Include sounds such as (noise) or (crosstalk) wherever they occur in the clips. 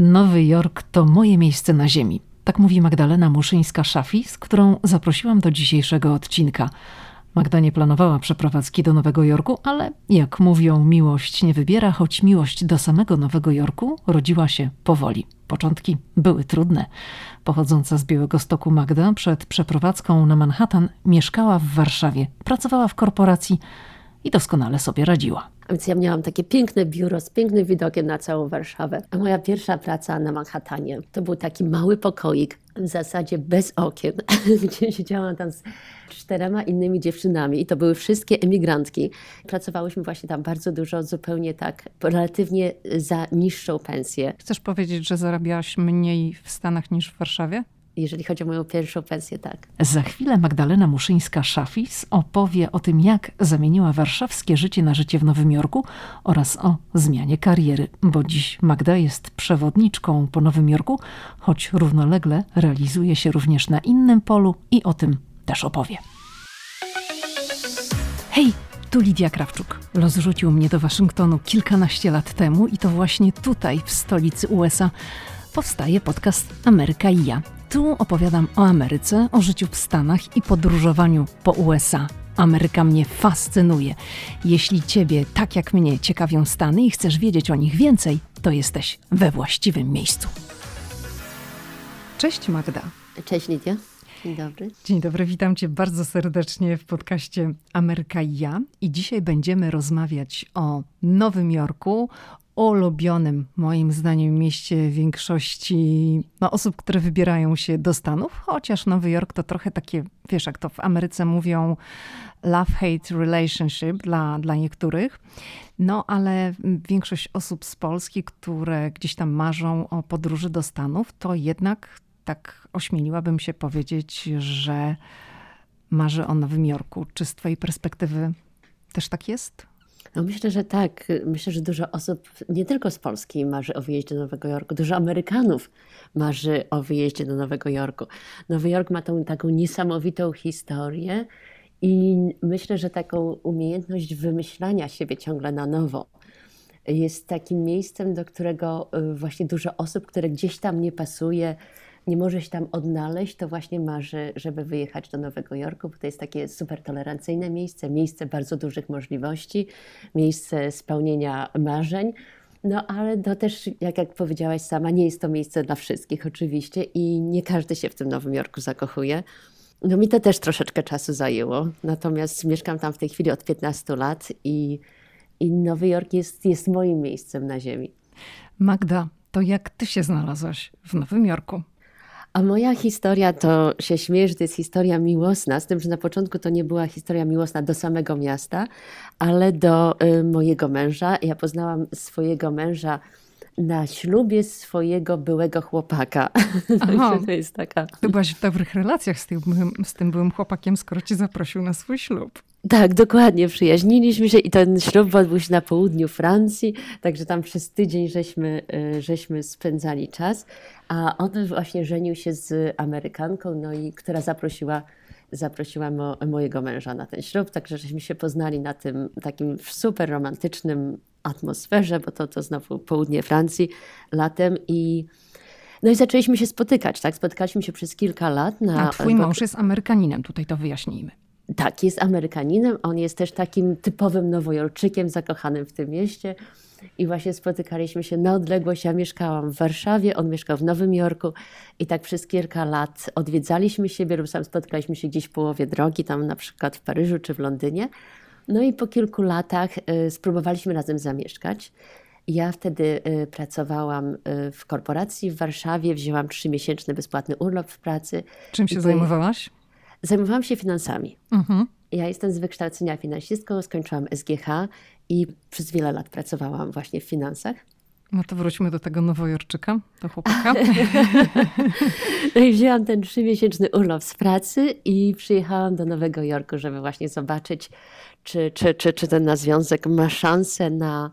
Nowy Jork to moje miejsce na ziemi. Tak mówi Magdalena Muszyńska-Szafi, z którą zaprosiłam do dzisiejszego odcinka. Magda nie planowała przeprowadzki do Nowego Jorku, ale jak mówią, miłość nie wybiera, choć miłość do samego Nowego Jorku rodziła się powoli. Początki były trudne. Pochodząca z Białego Stoku Magda przed przeprowadzką na Manhattan mieszkała w Warszawie, pracowała w korporacji i doskonale sobie radziła. Więc ja miałam takie piękne biuro z pięknym widokiem na całą Warszawę. A moja pierwsza praca na Manhattanie to był taki mały pokoik, w zasadzie bez okien, (laughs) gdzie siedziałam tam z czterema innymi dziewczynami i to były wszystkie emigrantki. Pracowałyśmy właśnie tam bardzo dużo, zupełnie tak, relatywnie za niższą pensję. Chcesz powiedzieć, że zarabiałaś mniej w Stanach niż w Warszawie? Jeżeli chodzi o moją pierwszą pensję, tak. Za chwilę Magdalena Muszyńska-Szafis opowie o tym, jak zamieniła warszawskie życie na życie w Nowym Jorku oraz o zmianie kariery, bo dziś Magda jest przewodniczką po Nowym Jorku, choć równolegle realizuje się również na innym polu i o tym też opowie. Hej! Tu Lidia Krawczuk. Los rzucił mnie do Waszyngtonu kilkanaście lat temu i to właśnie tutaj, w stolicy USA, powstaje podcast Ameryka i ja. Tu opowiadam o Ameryce, o życiu w Stanach i podróżowaniu po USA. Ameryka mnie fascynuje. Jeśli Ciebie, tak jak mnie, ciekawią Stany i chcesz wiedzieć o nich więcej, to jesteś we właściwym miejscu. Cześć Magda. Cześć Lidia. Dzień dobry. Dzień dobry, witam Cię bardzo serdecznie w podcaście Ameryka i ja. I dzisiaj będziemy rozmawiać o Nowym Jorku, ulubionym, moim zdaniem, mieście większości no, osób, które wybierają się do Stanów, chociaż Nowy Jork to trochę takie, wiesz, jak to w Ameryce mówią, love-hate relationship dla, dla niektórych. No, ale większość osób z Polski, które gdzieś tam marzą o podróży do Stanów, to jednak tak ośmieliłabym się powiedzieć, że marzy o Nowym Jorku. Czy z Twojej perspektywy też tak jest? No myślę, że tak. Myślę, że dużo osób, nie tylko z Polski, marzy o wyjeździe do Nowego Jorku. Dużo Amerykanów marzy o wyjeździe do Nowego Jorku. Nowy Jork ma tą taką niesamowitą historię i myślę, że taką umiejętność wymyślania siebie ciągle na nowo jest takim miejscem, do którego y, właśnie dużo osób, które gdzieś tam nie pasuje, nie może się tam odnaleźć, to właśnie marzy, żeby wyjechać do Nowego Jorku, bo to jest takie super tolerancyjne miejsce, miejsce bardzo dużych możliwości, miejsce spełnienia marzeń. No ale to też, jak, jak powiedziałaś sama, nie jest to miejsce dla wszystkich oczywiście i nie każdy się w tym Nowym Jorku zakochuje. No mi to też troszeczkę czasu zajęło, natomiast mieszkam tam w tej chwili od 15 lat i, i Nowy Jork jest, jest moim miejscem na ziemi. Magda, to jak ty się znalazłaś w Nowym Jorku? A moja historia to się śmieję, że to jest historia miłosna, z tym, że na początku to nie była historia miłosna do samego miasta, ale do y, mojego męża. Ja poznałam swojego męża na ślubie swojego byłego chłopaka. (laughs) Aha, to jest taka... Ty byłaś w dobrych relacjach z tym, z tym byłym chłopakiem, skoro cię zaprosił na swój ślub. Tak, dokładnie. Przyjaźniliśmy się i ten ślub odbył się na południu Francji, także tam przez tydzień żeśmy, y, żeśmy spędzali czas. A on właśnie żenił się z Amerykanką, no i która zaprosiła, zaprosiła mo, mojego męża na ten ślub, także żeśmy się poznali na tym takim super romantycznym atmosferze, bo to, to znowu południe Francji latem i no i zaczęliśmy się spotykać, tak? Spotykaliśmy się przez kilka lat. Na, A twój mąż jest Amerykaninem, tutaj to wyjaśnijmy. Tak, jest Amerykaninem. On jest też takim typowym nowojorczykiem zakochanym w tym mieście. I właśnie spotykaliśmy się na odległość. Ja mieszkałam w Warszawie, on mieszkał w Nowym Jorku i tak przez kilka lat odwiedzaliśmy siebie lub sam spotkaliśmy się gdzieś w połowie drogi, tam na przykład w Paryżu czy w Londynie. No i po kilku latach y, spróbowaliśmy razem zamieszkać. Ja wtedy y, pracowałam y, w korporacji w Warszawie, wzięłam trzymiesięczny bezpłatny urlop w pracy. Czym się zajmowałaś? Zajmowałam się finansami. Mhm. Ja jestem z wykształcenia finansistką, skończyłam SGH i przez wiele lat pracowałam właśnie w finansach. No to wróćmy do tego nowojorczyka, do chłopaka. (laughs) no i wzięłam ten trzymiesięczny urlop z pracy i przyjechałam do Nowego Jorku, żeby właśnie zobaczyć, czy, czy, czy, czy ten związek ma szansę na,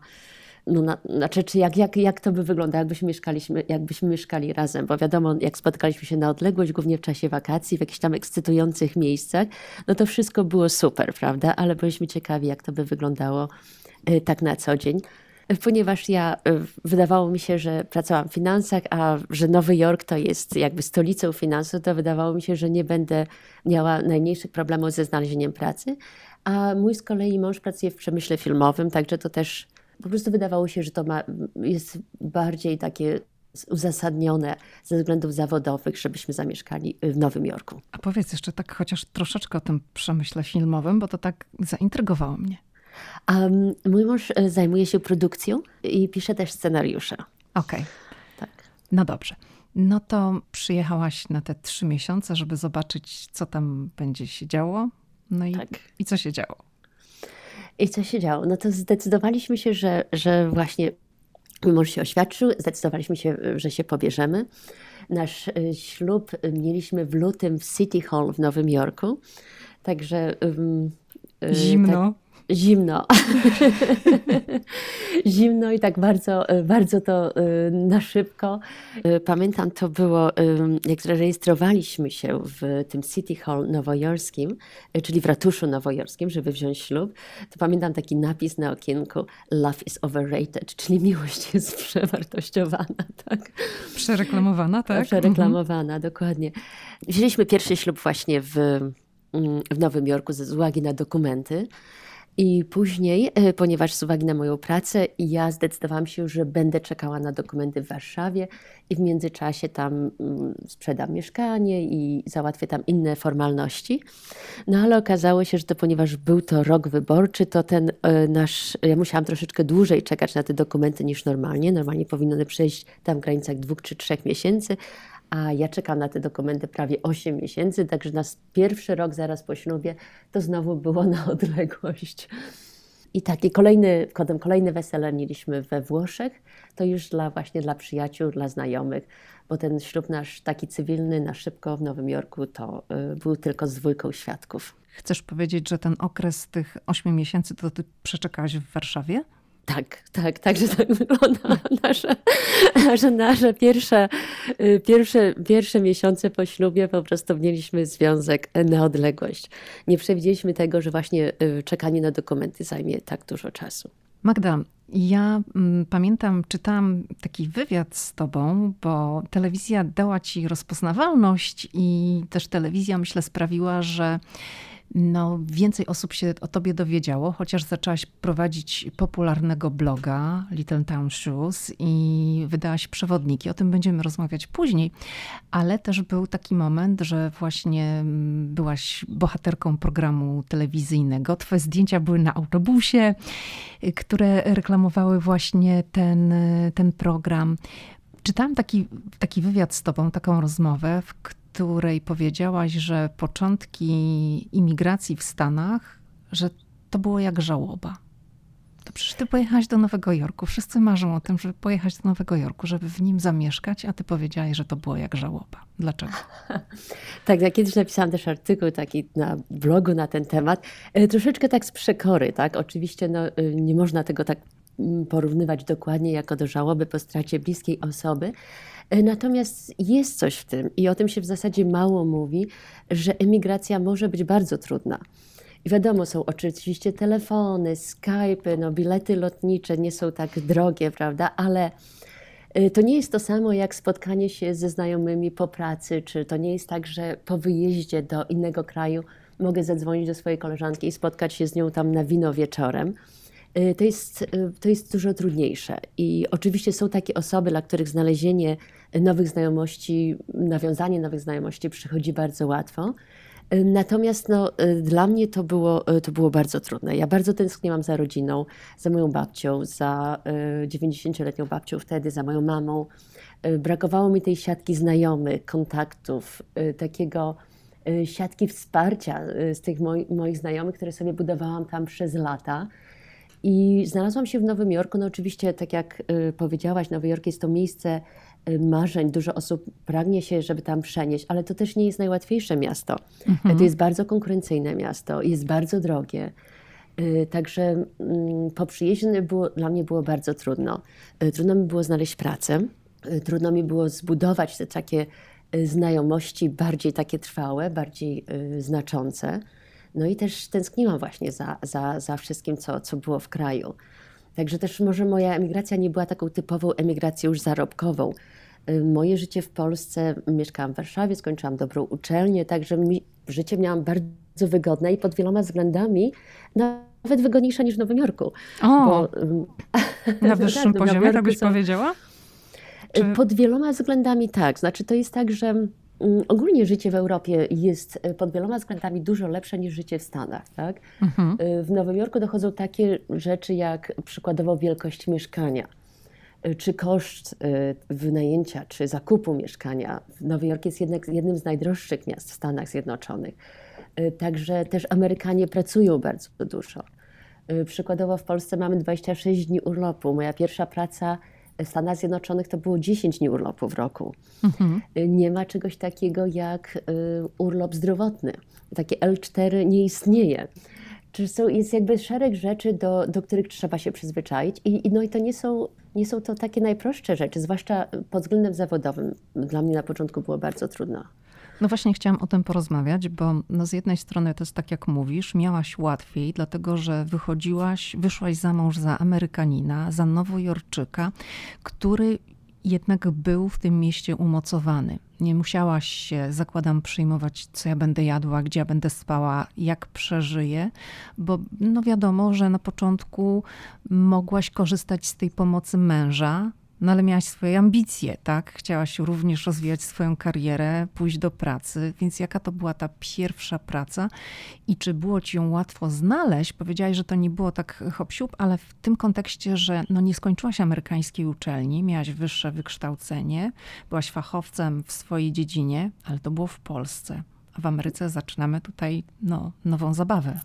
no na, znaczy, czy jak, jak, jak to by wyglądało, jakbyśmy, mieszkaliśmy, jakbyśmy mieszkali razem, bo wiadomo, jak spotkaliśmy się na odległość, głównie w czasie wakacji, w jakichś tam ekscytujących miejscach, no to wszystko było super, prawda? Ale byliśmy ciekawi, jak to by wyglądało y, tak na co dzień. ponieważ ja wydawało mi się, że pracowałam w finansach, a że Nowy Jork to jest jakby stolicą finansów, to wydawało mi się, że nie będę miała najmniejszych problemów ze znalezieniem pracy. A mój z kolei mąż pracuje w przemyśle filmowym, także to też po prostu wydawało się, że to ma, jest bardziej takie uzasadnione ze względów zawodowych, żebyśmy zamieszkali w Nowym Jorku. A powiedz jeszcze tak chociaż troszeczkę o tym przemyśle filmowym, bo to tak zaintrygowało mnie. Um, mój mąż e, zajmuje się produkcją i pisze też scenariusze. Okej. Okay. Tak. No dobrze. No to przyjechałaś na te trzy miesiące, żeby zobaczyć, co tam będzie się działo. No i, tak. i co się działo? I co się działo? No to zdecydowaliśmy się, że, że właśnie mąż się oświadczył, zdecydowaliśmy się, że się pobierzemy. Nasz y, ślub mieliśmy w lutym w City Hall w Nowym Jorku. Także. Um, Zimno. Tak, zimno. (laughs) zimno i tak bardzo, bardzo to y, na szybko. Y, pamiętam, to było, jak zarejestrowaliśmy się w tym City Hall nowojorskim, czyli w ratuszu nowojorskim, żeby wziąć ślub, to pamiętam taki napis na okienku Love is overrated, czyli (laughs) miłość jest przewartościowana. (laughs) Tak? Przereklamowana, tak? Przereklamowana, mhm. dokładnie. Wzięliśmy pierwszy ślub właśnie w, mm, w Nowym Jorku z uwagi na dokumenty. I później, e, ponieważ z uwagi na moją pracę, ja zdecydowałam się, że będę czekała na dokumenty w Warszawie i w międzyczasie tam mm, sprzedam mieszkanie i załatwię tam inne formalności. No ale okazało się, że to ponieważ był to rok wyborczy, to ten e, nasz, ja musiałam troszeczkę dłużej czekać na te dokumenty niż normalnie. Normalnie powinno one przejść tam w granicach dwóch czy trzech miesięcy, a ja czekam na te dokumenty prawie 8 miesięcy, także nas pierwszy rok zaraz po ślubie to znowu było na (laughs) odległość. I takie kolejny, potem kolejne wesele mieliśmy we Włoszech, to już dla właśnie dla przyjaciół, dla znajomych, bo ten ślub nasz taki cywilny na szybko w Nowym Jorku to y, był tylko z dwójką świadków. Chcesz powiedzieć, że ten okres tych 8 miesięcy to ty przeczekałaś w Warszawie? Tak, tak, także tak wygląda (laughs) nasze, nasze, nasze pierwsze, y, pierwsze, pierwsze miesiące po ślubie po prostu mieliśmy związek na odległość. Nie przewidzieliśmy tego, że właśnie y, czekanie na dokumenty zajmie tak dużo czasu. Magda, ja mm, pamiętam, czytałam taki wywiad z tobą, bo telewizja dała ci rozpoznawalność i też telewizja, myślę, sprawiła, że no, więcej osób się o tobie dowiedziało, chociaż zaczęłaś prowadzić popularnego bloga Little Town Shoes i wydałaś przewodniki. O tym będziemy rozmawiać później, ale też był taki moment, że właśnie mm, byłaś bohaterką programu telewizyjnego. Twoje zdjęcia były na autobusie, które reklamowały właśnie ten, ten program. Czytałam taki, taki wywiad z tobą, taką rozmowę, w której powiedziałaś, że początki imigracji w Stanach, że to było jak żałoba. To przecież ty pojechałaś do Nowego Jorku. Wszyscy marzą o tym, żeby pojechać do Nowego Jorku, żeby w nim zamieszkać, a ty powiedziałaś, że to było jak żałoba. Dlaczego? (laughs) tak, ja kiedyś napisałam też artykuł taki na blogu na ten temat. E, troszeczkę tak z przekory, tak? Oczywiście no, e, nie można tego tak mm, porównywać dokładnie jako do żałoby po stracie bliskiej osoby, natomiast jest coś w tym i o tym się w zasadzie mało mówi, że emigracja może być bardzo trudna. I wiadomo, są oczywiście telefony, Skype, no bilety lotnicze nie są tak drogie, prawda, ale e, to nie jest to samo jak spotkanie się ze znajomymi po pracy, czy to nie jest tak, że po wyjeździe do innego kraju mogę zadzwonić do swojej koleżanki i spotkać się z nią tam na wino wieczorem. Y, to jest, y, to jest dużo trudniejsze. I oczywiście są takie osoby, dla których znalezienie nowych znajomości, nawiązanie nowych znajomości przychodzi bardzo łatwo. Y, natomiast no, dla mnie to było, to było bardzo trudne. Ja bardzo tęskniłam za rodziną, za moją babcią, za 90-letnią babcią wtedy, za moją mamą. Brakowało mi tej siatki znajomych, kontaktów, takiego siatki wsparcia z tych moich znajomych, które sobie budowałam tam przez lata. I znalazłam się w Nowym Jorku. No oczywiście, tak jak y, powiedziałaś, Nowy Jork jest to miejsce y, marzeń. Dużo osób pragnie się, żeby tam przenieść, ale to też nie jest najłatwiejsze miasto. Mhm. To jest bardzo konkurencyjne miasto, jest bardzo drogie. Y, także mm, po przyjeździe było, dla mnie było bardzo trudno. Trudno mi było znaleźć pracę, trudno mi było zbudować te takie znajomości bardziej takie trwałe, bardziej znaczące. No i też tęskniłam właśnie za, za, za wszystkim, co, co było w kraju. Także też może moja emigracja nie była taką typową emigracją już zarobkową. Y, moje życie w Polsce, mieszkałam w Warszawie, skończyłam dobrą uczelnię, także mi, życie miałam bardzo wygodne i pod wieloma względami nawet wygodniejsze niż w Nowym Jorku. O, bo, (laughs) na wyższym (laughs) tak, poziomie, tak byś są... powiedziała? Czy... Pod wieloma względami tak. Znaczy to jest tak, że ogólnie życie w Europie jest e, pod wieloma względami dużo lepsze niż życie w Stanach. Tak? Mhm. E, w Nowym Jorku dochodzą takie rzeczy jak przykładowo wielkość mieszkania, e, czy koszt wynajęcia, czy zakupu mieszkania. Nowy Jork jest jednak jednym z najdroższych miast w Stanach Zjednoczonych. Także też Amerykanie pracują bardzo dużo. Przykładowo w Polsce mamy 26 dni urlopu. Moja pierwsza praca w Stanach Zjednoczonych to było 10 dni urlopu w roku. Mhm. Nie ma czegoś takiego jak y, urlop zdrowotny. Takie L4 nie istnieje. Czy są, jest jakby szereg rzeczy, do, do których trzeba się przyzwyczaić i, no i to nie są, nie są to takie najprostsze rzeczy, zwłaszcza pod względem zawodowym. Dla mnie na początku było bardzo trudno. No właśnie chciałam o tym porozmawiać, bo no z jednej strony to jest tak jak mówisz, miałaś łatwiej, dlatego że wychodziłaś, wyszłaś za mąż za Amerykanina, za Nowojorczyka, który jednak był w tym mieście umocowany. Nie musiałaś się, zakładam, przyjmować, co ja będę jadła, gdzie ja będę spała, jak przeżyję, bo no wiadomo, że na początku mogłaś korzystać z tej pomocy męża, no ale miałaś swoje ambicje, tak? Chciałaś również rozwijać swoją karierę, pójść do pracy, więc jaka to była ta pierwsza praca i czy było ci ją łatwo znaleźć? Powiedziałaś, że to nie było tak hop ale w tym kontekście, że no nie skończyłaś amerykańskiej uczelni, miałaś wyższe wykształcenie, byłaś fachowcem w swojej dziedzinie, ale to było w Polsce. A w Ameryce zaczynamy tutaj no, nową zabawę.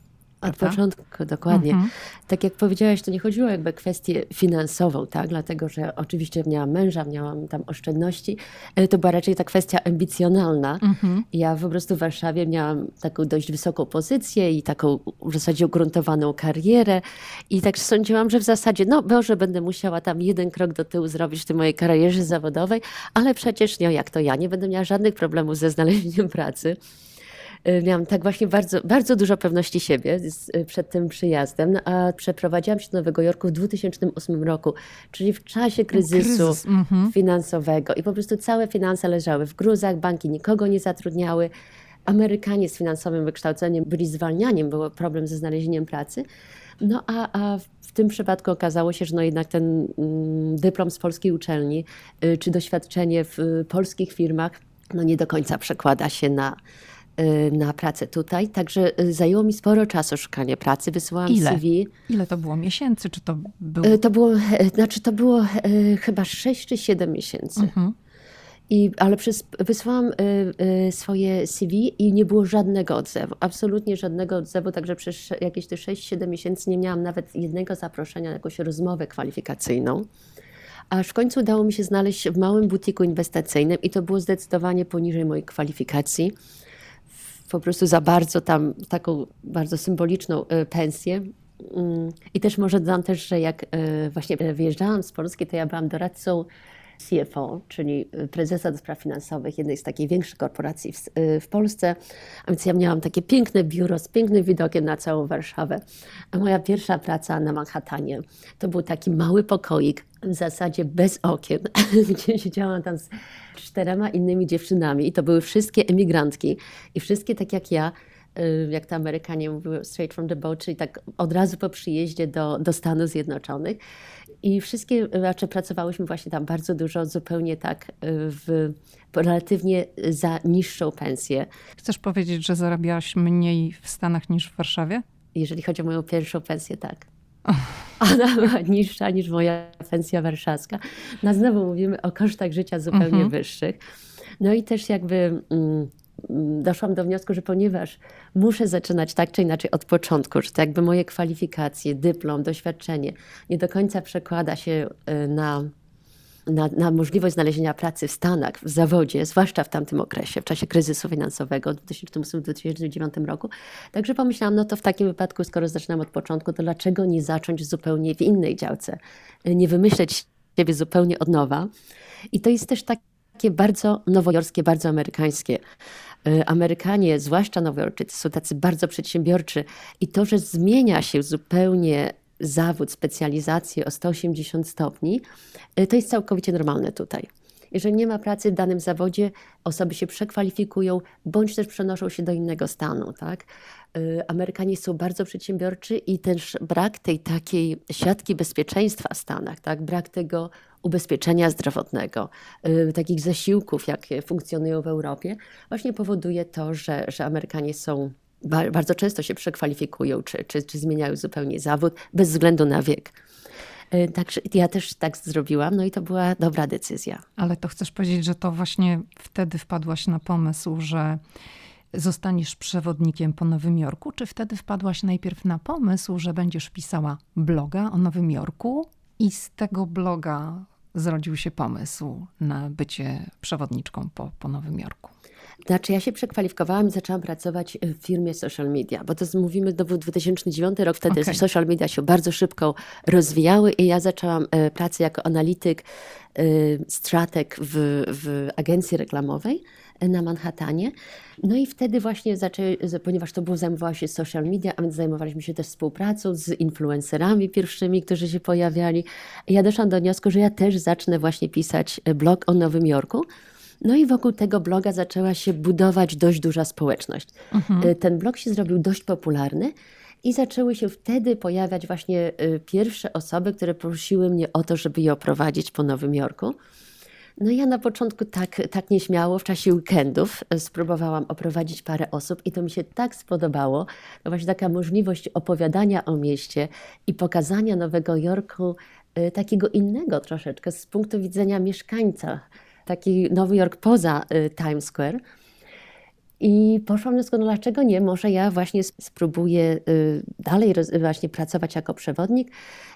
Od początku, dokładnie. Mhm. Tak jak powiedziałaś, to nie chodziło jakby o kwestię finansową, tak? Dlatego, że oczywiście miałam męża, miałam tam oszczędności. To była raczej ta kwestia ambicjonalna. Mhm. Ja po prostu w Warszawie miałam taką dość wysoką pozycję i taką w zasadzie ugruntowaną karierę. I tak sądziłam, że w zasadzie, no może będę musiała tam jeden krok do tyłu zrobić w tej mojej karierze zawodowej, ale przecież, no jak to ja, nie będę miała żadnych problemów ze znalezieniem pracy. Y, miałam tak właśnie bardzo, bardzo dużo pewności siebie y, przed tym przyjazdem, a przeprowadziłam się do Nowego Jorku w 2008 roku, czyli w czasie kryzysu Kryzys. Mhm. finansowego i po prostu całe finanse leżały w gruzach, banki nikogo nie zatrudniały. Amerykanie z finansowym wykształceniem byli zwalnianiem, był problem ze znalezieniem pracy. No a, a w tym przypadku okazało się, że no jednak ten mm, dyplom z polskiej uczelni, y, czy doświadczenie w polskich firmach, no nie do końca przekłada się na, na pracę tutaj, także y, zajęło mi sporo czasu szukanie pracy. Wysyłałam Ile? CV. Ile to było miesięcy? Czy to było? Y, to było, znaczy to było chyba 6 czy 7 miesięcy. Mhm. I, ale przez, wysłałam y, y, swoje CV i nie było żadnego odzewu, absolutnie żadnego odzewu, także przez jakieś te 6-7 miesięcy nie miałam nawet jednego zaproszenia na jakąś rozmowę kwalifikacyjną. Aż w końcu udało mi się znaleźć w małym butiku inwestycyjnym i to było zdecydowanie poniżej mojej kwalifikacji po prostu za bardzo tam taką bardzo symboliczną e, pensję. Mm, I też może dodam też, że jak e, właśnie wyjeżdżałam z Polski, to ja byłam doradcą CFO, czyli prezesa do spraw finansowych jednej z takich większych korporacji w, w, Polsce. A więc ja miałam takie piękne biuro z pięknym widokiem na całą Warszawę. A moja pierwsza praca na Manhattanie to był taki mały pokoik, w zasadzie bez okien, (laughs) gdzie siedziałam tam z czterema innymi dziewczynami i to były wszystkie emigrantki i wszystkie tak jak ja, y, jak to Amerykanie mówiły, straight from the boat, czyli tak od razu po przyjeździe do, do Stanów Zjednoczonych. I wszystkie raczej pracowałyśmy właśnie tam bardzo dużo, zupełnie tak y, w relatywnie za niższą pensję. Chcesz powiedzieć, że zarabiałaś mniej w Stanach niż w Warszawie? Jeżeli chodzi o moją pierwszą pensję, tak. Ona była (laughs) niższa niż moja pensja warszawska. No znowu mówimy o kosztach życia zupełnie mhm. wyższych. No i też jakby mm, doszłam do wniosku, że ponieważ muszę zaczynać tak czy inaczej od początku, że to jakby moje kwalifikacje, dyplom, doświadczenie nie do końca przekłada się y, na na, na, możliwość znalezienia pracy w Stanach, w zawodzie, zwłaszcza w tamtym okresie, w czasie kryzysu finansowego w 2008-2009 roku. Także pomyślałam, no to w takim wypadku, skoro zaczynam od początku, to dlaczego nie zacząć zupełnie w innej działce? Nie wymyśleć siebie zupełnie od nowa. I to jest też takie bardzo nowojorskie, bardzo amerykańskie. Y, Amerykanie, zwłaszcza Nowojorczycy, są tacy bardzo przedsiębiorczy i to, że zmienia się zupełnie zawód, specjalizację o 180 stopni, y, to jest całkowicie normalne tutaj. Jeżeli nie ma pracy w danym zawodzie, osoby się przekwalifikują bądź też przenoszą się do innego stanu. Tak? Y, Amerykanie są bardzo przedsiębiorczy i też brak tej takiej siatki bezpieczeństwa w Stanach, tak? brak tego ubezpieczenia zdrowotnego, y, takich zasiłków, jakie funkcjonują w Europie, właśnie powoduje to, że, że Amerykanie są bardzo często się przekwalifikują, czy, czy, czy zmieniają zupełnie zawód, bez względu na wiek. Y, także ja też tak zrobiłam, no i to była dobra decyzja. Ale to chcesz powiedzieć, że to właśnie wtedy wpadłaś na pomysł, że zostaniesz przewodnikiem po Nowym Jorku, czy wtedy wpadłaś najpierw na pomysł, że będziesz pisała bloga o Nowym Jorku i z tego bloga zrodził się pomysł na bycie przewodniczką po, po Nowym Jorku? Znaczy, ja się przekwalifikowałam i zaczęłam pracować w firmie social media, bo to mówimy, to był 2009 rok, wtedy okay. social media się bardzo szybko rozwijały i ja zaczęłam e, pracę jako analityk, e, strateg w, w agencji reklamowej e, na Manhattanie. No i wtedy właśnie zaczęły, ponieważ to było, zajmowała się social media, a więc zajmowaliśmy się też współpracą z influencerami pierwszymi, którzy się pojawiali. Ja doszłam do wniosku, że ja też zacznę właśnie pisać blog o Nowym Jorku. No i wokół tego bloga zaczęła się budować dość duża społeczność. Mhm. Y, ten blog się zrobił dość popularny. I zaczęły się wtedy pojawiać właśnie y, pierwsze osoby, które prosiły mnie o to, żeby je oprowadzić po Nowym Jorku. No ja na początku tak, tak nieśmiało w czasie weekendów y, spróbowałam oprowadzić parę osób i to mi się tak spodobało. No właśnie taka możliwość opowiadania o mieście i pokazania Nowego Jorku takiego innego troszeczkę z punktu widzenia mieszkańca taki Nowy Jork poza y, Times Square. I poszłam do wniosku, no dlaczego nie? Może ja właśnie spróbuję y, dalej właśnie pracować jako przewodnik.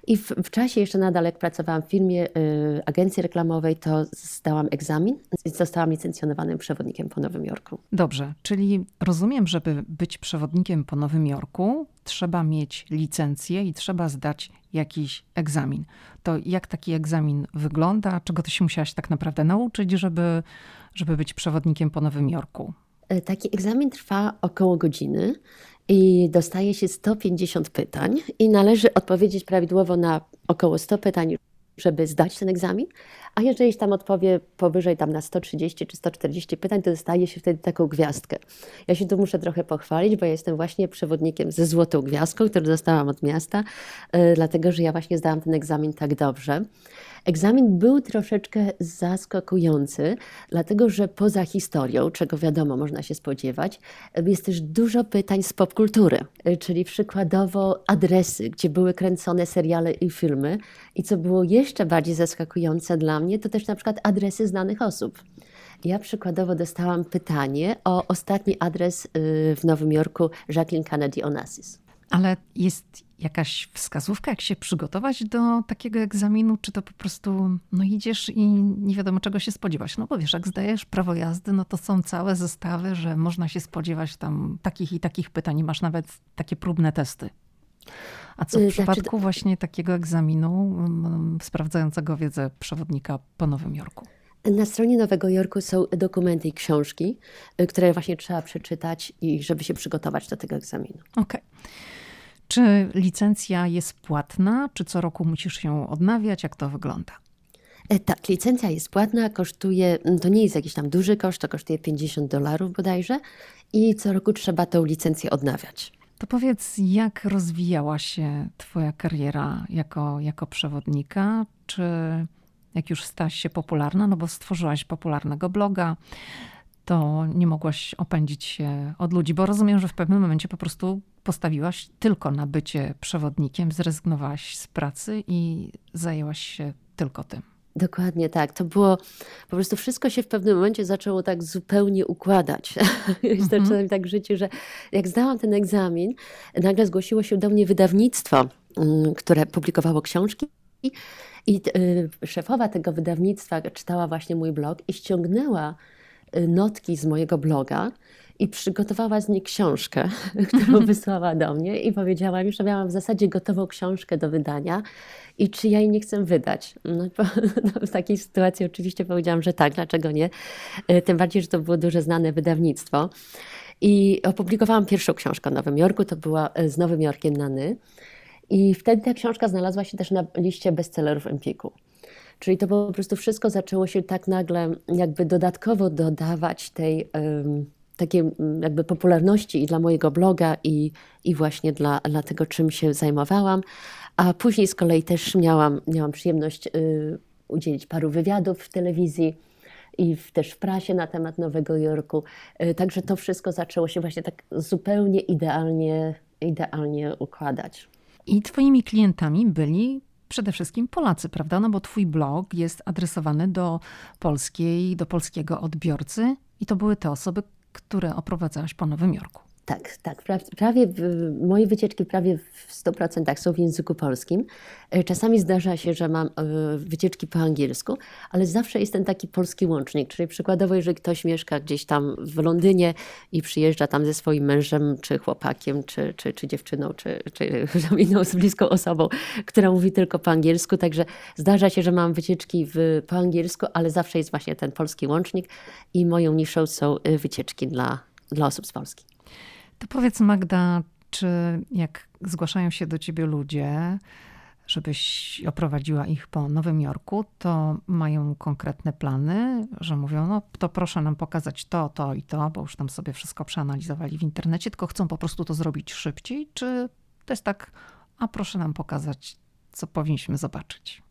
I w, w, czasie jeszcze nadal, jak pracowałam w firmie y, agencji reklamowej, to zdałam egzamin i zostałam licencjonowanym przewodnikiem po Nowym Jorku. Dobrze, czyli rozumiem, żeby być przewodnikiem po Nowym Jorku, trzeba mieć licencję i trzeba zdać jakiś egzamin. To jak taki egzamin wygląda? Czego ty się musiałaś tak naprawdę nauczyć, żeby, żeby być przewodnikiem po Nowym Jorku? E, taki egzamin trwa około godziny i dostaje się 150 pytań i należy odpowiedzieć prawidłowo na około 100 pytań, żeby zdać ten egzamin, a jeżeli tam odpowie powyżej tam na 130 czy 140 pytań, to dostaje się wtedy taką gwiazdkę. Ja się tu muszę trochę pochwalić, bo ja jestem właśnie przewodnikiem ze złotą gwiazdką, którą dostałam od miasta, yy, dlatego że ja właśnie zdałam ten egzamin tak dobrze. Egzamin był troszeczkę zaskakujący, dlatego że poza historią, czego wiadomo można się spodziewać, jest też dużo pytań z popkultury, czyli przykładowo adresy, gdzie były kręcone seriale i filmy. I co było jeszcze bardziej zaskakujące dla mnie, to też na przykład adresy znanych osób. Ja przykładowo dostałam pytanie o ostatni adres y, w Nowym Jorku Jacqueline Kennedy Onassis. Ale jest jakaś wskazówka, jak się przygotować do takiego egzaminu, czy to po prostu no idziesz i nie wiadomo czego się spodziewać? No bo wiesz, jak zdajesz prawo jazdy, no to są całe zestawy, że można się spodziewać tam takich i takich pytań i masz nawet takie próbne testy. A co w y, znaczy, przypadku właśnie takiego egzaminu um, sprawdzającego wiedzę przewodnika po Nowym Jorku? Na stronie Nowego Jorku są dokumenty i książki, y, które właśnie trzeba przeczytać i żeby się przygotować do tego egzaminu. Okej. Okay. Czy licencja jest płatna, czy co roku musisz ją odnawiać? Jak to wygląda? E, tak, licencja jest płatna, kosztuje, mm, to nie jest jakiś tam duży koszt, to kosztuje 50 dolarów bodajże i co roku trzeba tą licencję odnawiać. To powiedz, jak rozwijała się Twoja kariera jako, jako przewodnika? Czy jak już stałaś się popularna, no bo stworzyłaś popularnego bloga, to nie mogłaś opędzić się od ludzi, bo rozumiem, że w pewnym momencie po prostu postawiłaś tylko na bycie przewodnikiem, zrezygnowałaś z pracy i zajęłaś się tylko tym. Dokładnie tak. To było po prostu wszystko się w pewnym momencie zaczęło tak zupełnie układać. (laughs) Mhm. Zaczęłam tak życiu, że jak zdałam ten egzamin, nagle zgłosiło się do mnie wydawnictwo, mm, które publikowało książki. I y, szefowa tego wydawnictwa czytała właśnie mój blog i ściągnęła notki z mojego bloga i przygotowała z niej książkę, (laughs) którą wysłała do mnie i powiedziała mi, że miałam w zasadzie gotową książkę do wydania i czy ja jej nie chcę wydać. No, (laughs) no, w takiej sytuacji oczywiście powiedziałam, że tak, dlaczego nie. E, tym bardziej, że to było duże znane wydawnictwo. I opublikowałam pierwszą książkę o Nowym Jorku, to była e, z Nowym Jorkiem Nany. I wtedy ta książka znalazła się też na liście bestsellerów Empiku. Czyli to po prostu wszystko zaczęło się tak nagle jakby dodatkowo dodawać tej takiej jakby popularności i dla mojego bloga i, i właśnie dla, dla tego, czym się zajmowałam. A później z kolei też miałam, miałam przyjemność y, udzielić paru wywiadów w telewizji i w, też w prasie na temat Nowego Jorku. Y, także to wszystko zaczęło się właśnie tak zupełnie idealnie, idealnie układać. I twoimi klientami byli przede wszystkim Polacy, prawda? No bo twój blog jest adresowany do polskiej, do polskiego odbiorcy i to były te osoby, które oprowadzałaś po Nowym Jorku. Tak, tak. Prawie moje wycieczki prawie w 100% są w języku polskim. E, czasami zdarza się, że mam e, wycieczki po angielsku, ale zawsze jest ten taki polski łącznik. Czyli przykładowo, jeżeli ktoś mieszka gdzieś tam w Londynie i przyjeżdża tam ze swoim mężem, czy chłopakiem, czy, czy, czy dziewczyną, czy, czy (laughs) inną bliską osobą, która mówi tylko po angielsku. Także zdarza się, że mam wycieczki w, po angielsku, ale zawsze jest właśnie ten polski łącznik i moją niszą są e, wycieczki dla, dla osób z Polski. To powiedz Magda, czy jak zgłaszają się do ciebie ludzie, żebyś oprowadziła ich po Nowym Jorku, to mają konkretne plany, że mówią, no to proszę nam pokazać to, to i to, bo już tam sobie wszystko przeanalizowali w internecie, tylko chcą po prostu to zrobić szybciej, czy to jest tak, a proszę nam pokazać, co powinniśmy zobaczyć?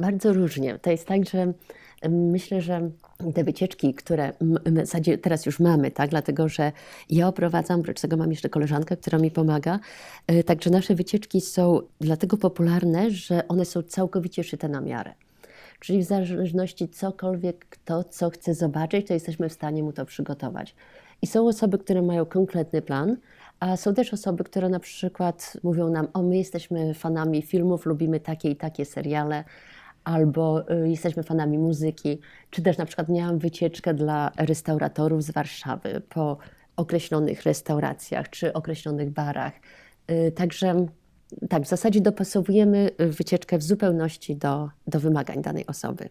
Bardzo różnie. To jest tak, że myślę, że te wycieczki, które w zasadzie teraz już mamy, tak, dlatego że ja oprowadzam, oprócz tego mam jeszcze koleżankę, która mi pomaga, e, także nasze wycieczki są dlatego popularne, że one są całkowicie szyte na miarę. Czyli w zależności cokolwiek kto co chce zobaczyć, to jesteśmy w stanie mu to przygotować. I są osoby, które mają konkretny plan, a są też osoby, które na przykład mówią nam: O, my jesteśmy fanami filmów, lubimy takie i takie seriale, albo y, jesteśmy fanami muzyki, czy też na przykład miałam wycieczkę dla restauratorów z Warszawy po określonych restauracjach czy określonych barach. Y, także tak, w zasadzie dopasowujemy wycieczkę w zupełności do, do wymagań danej osoby.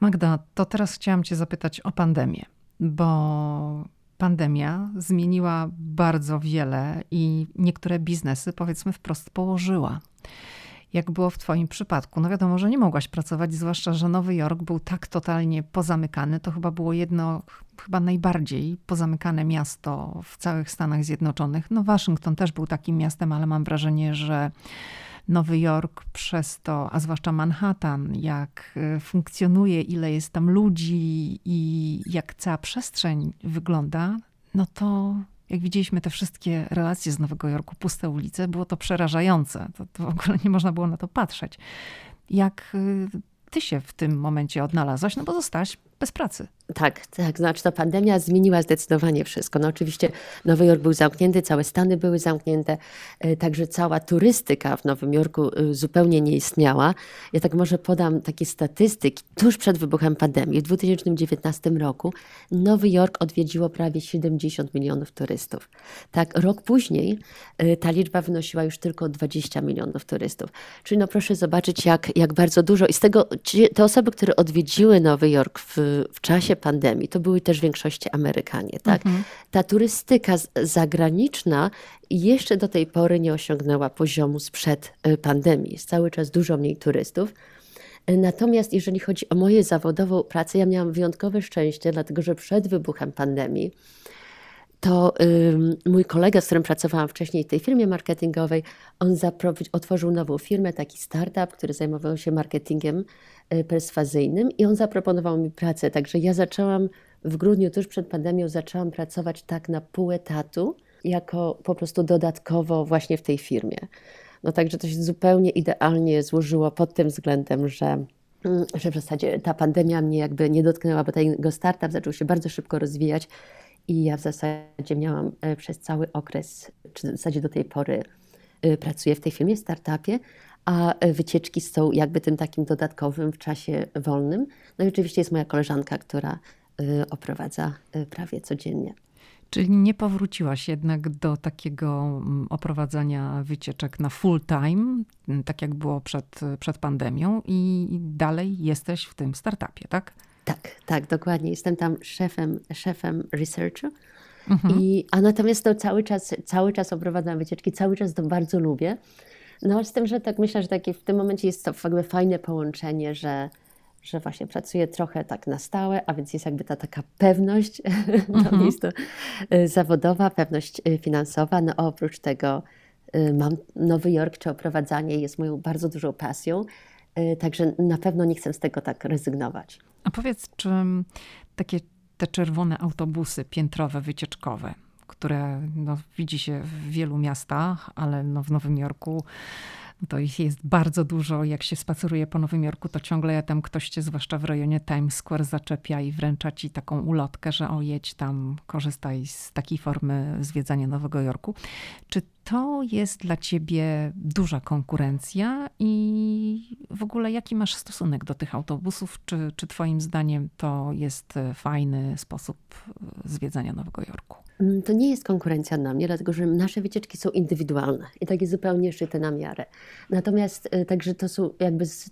Magda, to teraz chciałam Cię zapytać o pandemię, bo pandemia zmieniła bardzo wiele i niektóre biznesy, powiedzmy, wprost położyła jak było w Twoim przypadku. No wiadomo, że nie mogłaś pracować, zwłaszcza, że Nowy Jork był tak totalnie pozamykany. To chyba było jedno, chyba najbardziej pozamykane miasto w całych Stanach Zjednoczonych. No, Waszyngton też był takim miastem, ale mam wrażenie, że. Nowy Jork przez to, a zwłaszcza Manhattan, jak y, funkcjonuje, ile jest tam ludzi i jak cała przestrzeń wygląda, no to jak widzieliśmy te wszystkie relacje z Nowego Jorku, puste ulice, było to przerażające. To, to w ogóle nie można było na to patrzeć. Jak y, ty się w tym momencie odnalazłaś? No bo zostałaś bez pracy. Tak, tak. Znaczy ta pandemia zmieniła zdecydowanie wszystko. No oczywiście Nowy Jork był zamknięty, całe Stany były zamknięte, e, także cała turystyka w Nowym Jorku e, zupełnie nie istniała. Ja tak może podam takie statystyki. Tuż przed wybuchem pandemii w 2019 roku Nowy Jork odwiedziło prawie 70 milionów turystów. Tak, rok później e, ta liczba wynosiła już tylko 20 milionów turystów. Czyli no proszę zobaczyć, jak, jak bardzo dużo. I z tego te osoby, które odwiedziły Nowy Jork w, w czasie czasie pandemii to były też w większości Amerykanie. Tak? Mhm. Ta turystyka zagraniczna jeszcze do tej pory nie osiągnęła poziomu sprzed e, pandemii. Jest cały czas dużo mniej turystów. E, natomiast jeżeli chodzi o moją zawodową pracę, ja miałam wyjątkowe szczęście, dlatego że przed wybuchem pandemii to mój kolega, z którym pracowałam wcześniej w tej firmie marketingowej, on otworzył nową firmę, taki startup, który zajmował się marketingiem perswazyjnym i on zaproponował mi pracę. Także ja zaczęłam w grudniu, tuż przed pandemią, zaczęłam pracować tak na pół etatu, jako po prostu dodatkowo właśnie w tej firmie. No także to się zupełnie idealnie złożyło pod tym względem, że mm, że w zasadzie ta pandemia mnie jakby nie dotknęła, bo ten startup zaczął się bardzo szybko rozwijać i ja w zasadzie miałam e, przez cały okres, czy w zasadzie do tej pory e, pracuję w tej firmie, startupie, a e, wycieczki są jakby tym takim dodatkowym w czasie wolnym. No i oczywiście jest moja koleżanka, która oprowadza prawie codziennie. Czyli nie powróciłaś jednak do takiego mm, oprowadzania wycieczek na full time, tak jak było przed, przed pandemią, i dalej jesteś w tym startupie, tak? Tak, tak, dokładnie. Jestem tam szefem, szefem researchu Mhm. I, a natomiast to cały czas, cały czas oprowadzam wycieczki, cały czas to bardzo lubię. No z tym, że tak myślę, że takie w tym momencie jest to jakby fajne połączenie, że, że właśnie pracuję trochę tak na stałe, a więc jest jakby ta taka pewność, (laughs) mhm. to jest to y, zawodowa, pewność y, finansowa. No oprócz tego y, mam Nowy Jork, czy oprowadzanie jest moją bardzo dużą pasją, także na pewno nie chcę z tego tak rezygnować. A powiedz, czy takie te czerwone autobusy piętrowe, wycieczkowe, które no, widzi się w wielu miastach, ale no, w Nowym Jorku to ich jest bardzo dużo. Jak się spaceruje po Nowym Jorku, to ciągle tam ktoś cię, zwłaszcza w rejonie Times Square, zaczepia i wręcza ci taką ulotkę, że o jedź tam, korzystaj z takiej formy zwiedzania Nowego Jorku. Czy to jest dla ciebie duża konkurencja i w ogóle jaki masz stosunek do tych autobusów? Czy, czy twoim zdaniem to jest fajny sposób zwiedzania Nowego Jorku? Mm, to nie jest konkurencja dla mnie, dlatego że nasze wycieczki są indywidualne i takie zupełnie szyte na miarę. Natomiast y, także to są jakby z,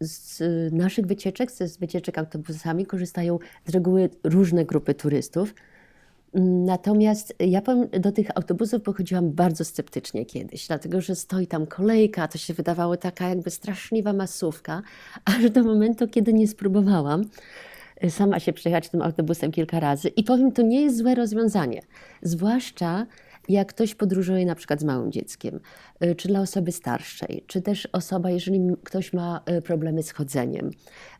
z naszych wycieczek, z wycieczek autobusami korzystają z reguły różne grupy turystów. Natomiast ja powiem, do tych autobusów pochodziłam bardzo sceptycznie kiedyś, dlatego że stoi tam kolejka, to się wydawało taka jakby straszliwa masówka, (laughs) aż do momentu, kiedy nie spróbowałam sama się przejechać tym autobusem kilka razy. I powiem, to nie jest złe rozwiązanie. Zwłaszcza jak ktoś podróżuje na przykład z małym dzieckiem, y, czy dla osoby starszej, czy też osoba, jeżeli ktoś ma y, problemy z chodzeniem.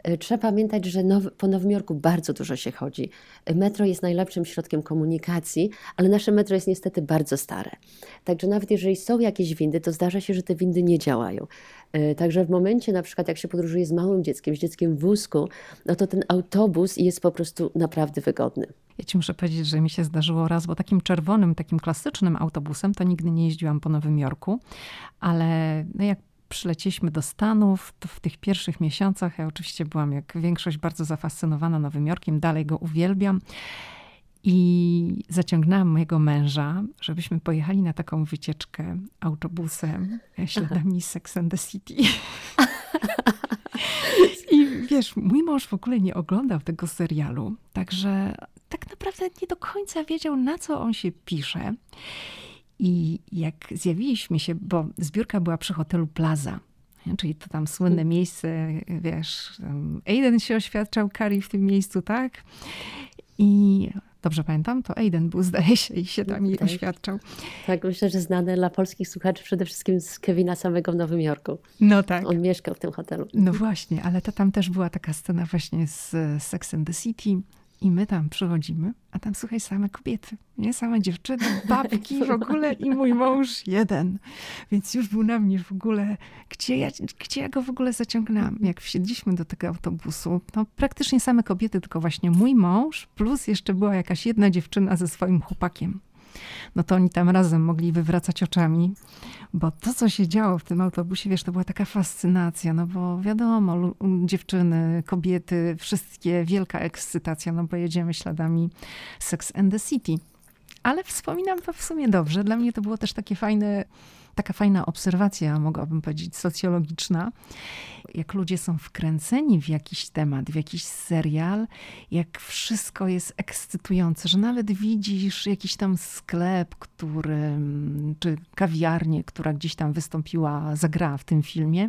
Y, trzeba pamiętać, że now, po Nowym Jorku bardzo dużo się chodzi. Metro jest najlepszym środkiem komunikacji, ale nasze metro jest niestety bardzo stare. Także nawet jeżeli są jakieś windy, to zdarza się, że te windy nie działają. Także w momencie na przykład jak się podróżuje z małym dzieckiem, z dzieckiem w wózku, no to ten autobus jest po prostu naprawdę wygodny. Ja ci muszę powiedzieć, że mi się zdarzyło raz, bo takim czerwonym, takim klasycznym autobusem to nigdy nie jeździłam po Nowym Jorku, ale no jak przylecieliśmy do Stanów, to w tych pierwszych miesiącach ja oczywiście byłam jak większość bardzo zafascynowana Nowym Jorkiem, dalej go uwielbiam. I zaciągnęłam mojego męża, żebyśmy pojechali na taką wycieczkę autobusem śladami Sex and the City. (laughs) I wiesz, mój mąż w ogóle nie oglądał tego serialu, także tak naprawdę nie do końca wiedział, na co on się pisze. I jak zjawiliśmy się, bo zbiórka była przy hotelu Plaza, czyli to tam słynne mm. miejsce, wiesz, Aiden się oświadczał, Kari w tym miejscu, tak? I dobrze pamiętam, to Aiden był, zdaje się, i się tam jej tak. oświadczał. Tak, myślę, że znany dla polskich słuchaczy przede wszystkim z Kevina samego w Nowym Jorku. No tak. On mieszkał w tym hotelu. No właśnie, ale to tam też była taka scena właśnie z Sex and the City, i my tam przychodzimy, a tam słuchaj, same kobiety, nie? Same dziewczyny, babki w ogóle i mój mąż jeden. Więc już był na mnie w ogóle, gdzie ja, gdzie ja go w ogóle zaciągnęłam. Jak wsiedliśmy do tego autobusu, to praktycznie same kobiety, tylko właśnie mój mąż, plus jeszcze była jakaś jedna dziewczyna ze swoim chłopakiem no to oni tam razem mogli wywracać oczami, bo to, co się działo w tym autobusie, wiesz, to była taka fascynacja, no bo wiadomo, dziewczyny, kobiety, wszystkie, wielka ekscytacja, no bo jedziemy śladami Sex and the City. Ale wspominam to w sumie dobrze. Dla mnie to było też takie fajne taka fajna obserwacja, mogłabym powiedzieć, socjologiczna, jak ludzie są wkręceni w jakiś temat, w jakiś serial, jak wszystko jest ekscytujące, że nawet widzisz jakiś tam sklep, który, czy kawiarnię, która gdzieś tam wystąpiła, zagrała w tym filmie,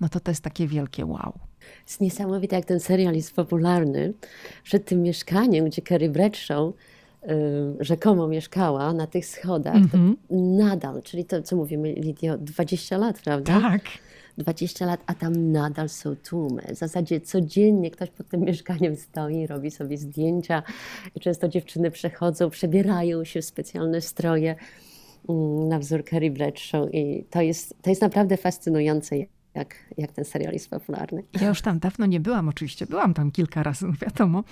no to to jest takie wielkie wow. Jest niesamowite, jak ten serial jest popularny. Przed tym mieszkaniem, gdzie Carrie Bradshaw rzekomo mieszkała na tych schodach, mm -hmm. nadal, czyli to, co mówimy, Lidio, 20 lat, prawda? Tak. 20 lat, a tam nadal są tłumy. W zasadzie codziennie ktoś pod tym mieszkaniem stoi, robi sobie zdjęcia i często dziewczyny przechodzą, przebierają się w specjalne stroje mm, na wzór Carrie Bradshaw i to jest, to jest naprawdę fascynujące, jak, jak ten serial jest popularny. Ja już tam dawno nie byłam, oczywiście. Byłam tam kilka razy, (laughs) wiadomo,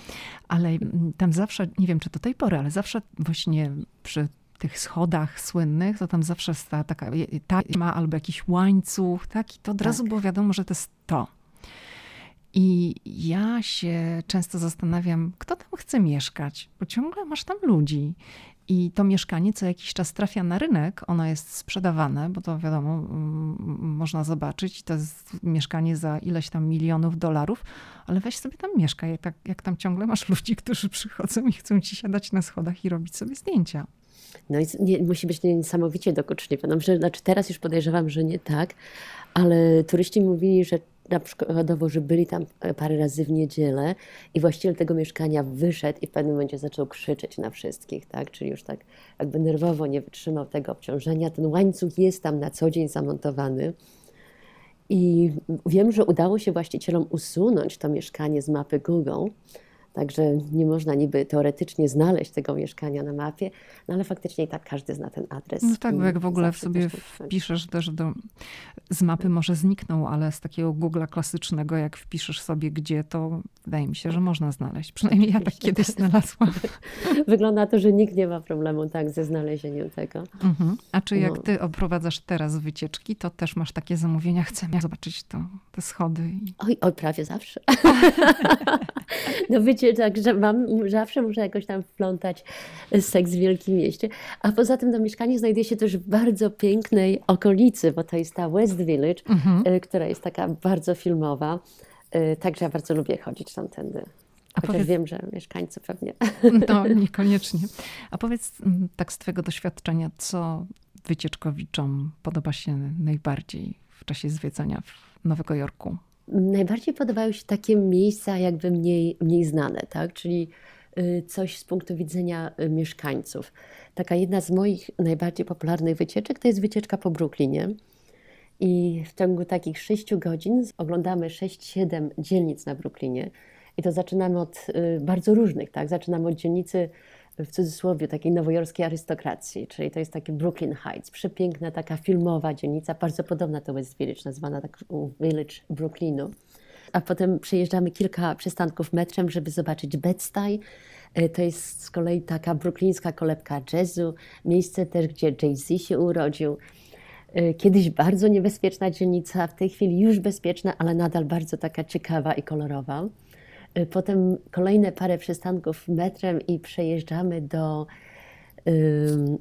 ale tam zawsze, nie wiem czy do tej pory, ale zawsze właśnie przy tych schodach słynnych, to tam zawsze stała taka taśma albo jakiś łańcuch, tak? I to od tak. razu było wiadomo, że to jest to. I ja się często zastanawiam, kto tam chce mieszkać, bo ciągle masz tam ludzi. I to mieszkanie co jakiś czas trafia na rynek, ono jest sprzedawane, bo to wiadomo, można zobaczyć, to jest mieszkanie za ileś tam milionów dolarów, ale weź sobie tam mieszkaj, jak, jak tam ciągle masz ludzi, którzy przychodzą i chcą ci siadać na schodach i robić sobie zdjęcia. No i nie, musi być niesamowicie dokuczliwe. No, znaczy teraz już podejrzewam, że nie tak, ale turyści mówili, że na przykładowo, że byli tam e, parę razy w niedzielę i właściciel tego mieszkania wyszedł i w pewnym momencie zaczął krzyczeć na wszystkich, tak? Czyli już tak jakby nerwowo nie wytrzymał tego obciążenia. Ten łańcuch jest tam na co dzień zamontowany. I wiem, że udało się właścicielom usunąć to mieszkanie z mapy Google, Także nie można niby teoretycznie znaleźć tego mieszkania na mapie, no ale faktycznie i tak każdy zna ten adres. No tak, bo jak w ogóle w sobie wpiszesz też do, z mapy może znikną, ale z takiego Google'a klasycznego, jak wpiszesz sobie gdzie, to wydaje mi się, że można znaleźć. Przynajmniej ja tak kiedyś znalazłam. (laughs) Wygląda na to, że nikt nie ma problemu tak ze znalezieniem tego. Mhm. A czy jak no. ty oprowadzasz teraz wycieczki, to też masz takie zamówienia, chcę zobaczyć to, te schody? I... Oj, oj, prawie zawsze. (laughs) no wiecie, także mam, zawsze muszę jakoś tam wplątać seks w Wielkim Mieście. A poza tym to mieszkanie znajduje się też w bardzo pięknej okolicy, bo to jest ta West Village, mhm. E, która jest taka bardzo filmowa. E, także ja bardzo lubię chodzić tamtędy. A Chociaż powiedz... wiem, że mieszkańcy pewnie. No, niekoniecznie. A powiedz tak z Twojego doświadczenia, co wycieczkowiczom podoba się najbardziej w czasie zwiedzania w Nowego Jorku? Najbardziej podobają się takie miejsca jakby mniej, mniej znane, tak? czyli y, coś z punktu widzenia y, mieszkańców. Taka jedna z moich najbardziej popularnych wycieczek to jest wycieczka po Brooklynie. I w ciągu takich 6 godzin oglądamy 6-7 dzielnic na Brooklynie. I to zaczynamy od y, bardzo różnych, tak? Zaczynamy od dzielnicy w cudzysłowie takiej nowojorskiej arystokracji, czyli to jest taki Brooklyn Heights, przepiękna taka filmowa dzielnica, bardzo podobna do West Village, nazywana tak Village Brooklynu. A potem przejeżdżamy kilka przystanków metrem, żeby zobaczyć Bed-Stuy. E, to jest z kolei taka brooklińska kolebka jazzu, miejsce też, gdzie Jay-Z się urodził. E, kiedyś bardzo niebezpieczna dzielnica, w tej chwili już bezpieczna, ale nadal bardzo taka ciekawa i kolorowa. Y, potem kolejne parę przystanków metrem i przejeżdżamy do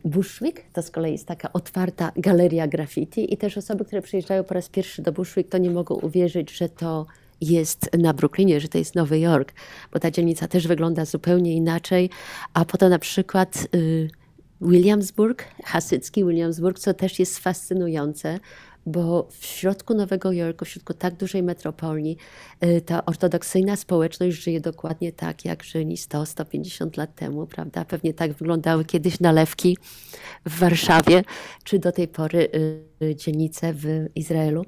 Bushwick. To z kolei jest taka otwarta galeria graffiti i też osoby, które przyjeżdżają po raz pierwszy do Bushwick, to nie mogą uwierzyć, że to jest na Brooklynie, że to jest Nowy Jork, bo ta dzielnica też wygląda zupełnie inaczej. A potem na przykład y, Williamsburg, hasycki Williamsburg, co też jest fascynujące, bo w środku Nowego Jorku, w środku tak dużej metropolii, y, ta ortodoksyjna społeczność żyje dokładnie tak, jak żyli 100-150 lat temu, prawda? Pewnie tak wyglądały kiedyś nalewki w Warszawie, czy do tej pory y, dzielnice w Izraelu.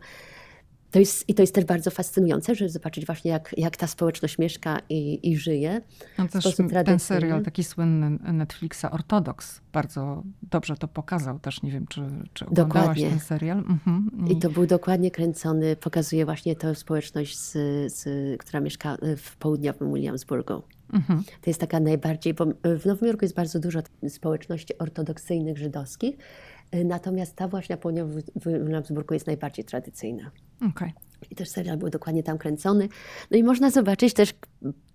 To jest, I to jest też bardzo fascynujące, żeby zobaczyć właśnie, jak, jak ta społeczność mieszka i, i żyje. No też ten serial taki słynny Netflixa Ortodoks bardzo dobrze to pokazał też. Nie wiem, czy, czy oglądałaś dokładnie. ten serial. Mhm. I... I to był dokładnie kręcony, pokazuje właśnie tę społeczność, z, z, która mieszka w południowym Williamsburgu. Mhm. To jest taka najbardziej, bo w Nowym Jorku jest bardzo dużo społeczności ortodoksyjnych żydowskich, natomiast ta właśnie na południowym Williamsburgu jest najbardziej tradycyjna. Okay. I też serial był dokładnie tam kręcony. No i można zobaczyć też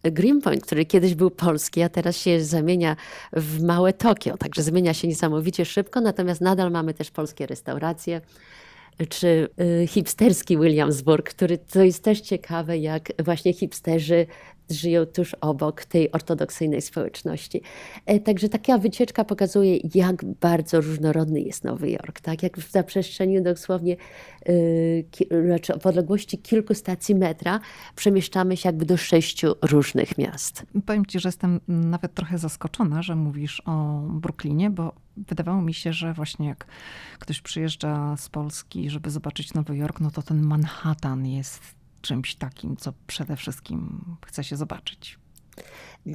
Greenpoint, który kiedyś był polski, a teraz się zamienia w małe Tokio. Także zmienia się niesamowicie szybko, natomiast nadal mamy też polskie restauracje czy y, hipsterski Williamsburg, który to jest też ciekawe, jak właśnie hipsterzy żyją tuż obok tej ortodoksyjnej społeczności. E, także taka wycieczka pokazuje, jak bardzo różnorodny jest Nowy Jork. Tak? Jak w zaprzestrzeni dosłownie yy, w odległości kilku stacji metra przemieszczamy się jakby do sześciu różnych miast. Powiem Ci, że jestem nawet trochę zaskoczona, że mówisz o Brooklynie, bo wydawało mi się, że właśnie jak ktoś przyjeżdża z Polski, żeby zobaczyć Nowy Jork, no to ten Manhattan jest czymś takim, co przede wszystkim chce się zobaczyć.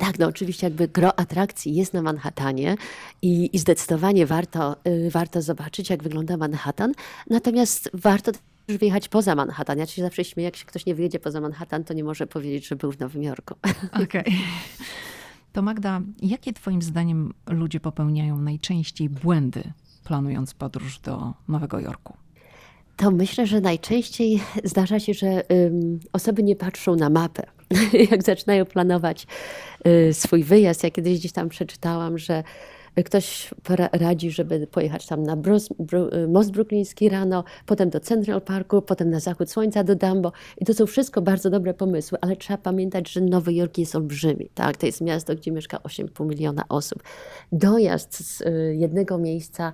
Tak, no oczywiście jakby gro atrakcji jest na Manhattanie i, i zdecydowanie warto, y, warto zobaczyć, jak wygląda Manhattan. Natomiast warto też wyjechać poza Manhattan. Ja się zawsze śmieję, jak się ktoś nie wyjedzie poza Manhattan, to nie może powiedzieć, że był w Nowym Jorku. (laughs) Okej. Okay. To Magda, jakie twoim zdaniem ludzie popełniają najczęściej błędy, planując podróż do Nowego Jorku? To myślę, że najczęściej (laughs) zdarza się, że osoby nie patrzą na mapę. (laughs) Jak zaczynają planować y, swój wyjazd, ja kiedyś gdzieś tam przeczytałam, że Ktoś radzi, żeby pojechać tam na Bro, most brukliński rano, potem do Central Parku, potem na zachód słońca do Dumbo. I to są wszystko bardzo dobre pomysły, ale trzeba pamiętać, że Nowy Jork jest olbrzymi. Tak? To jest miasto, gdzie mieszka 8,5 miliona osób. Dojazd z y, jednego miejsca,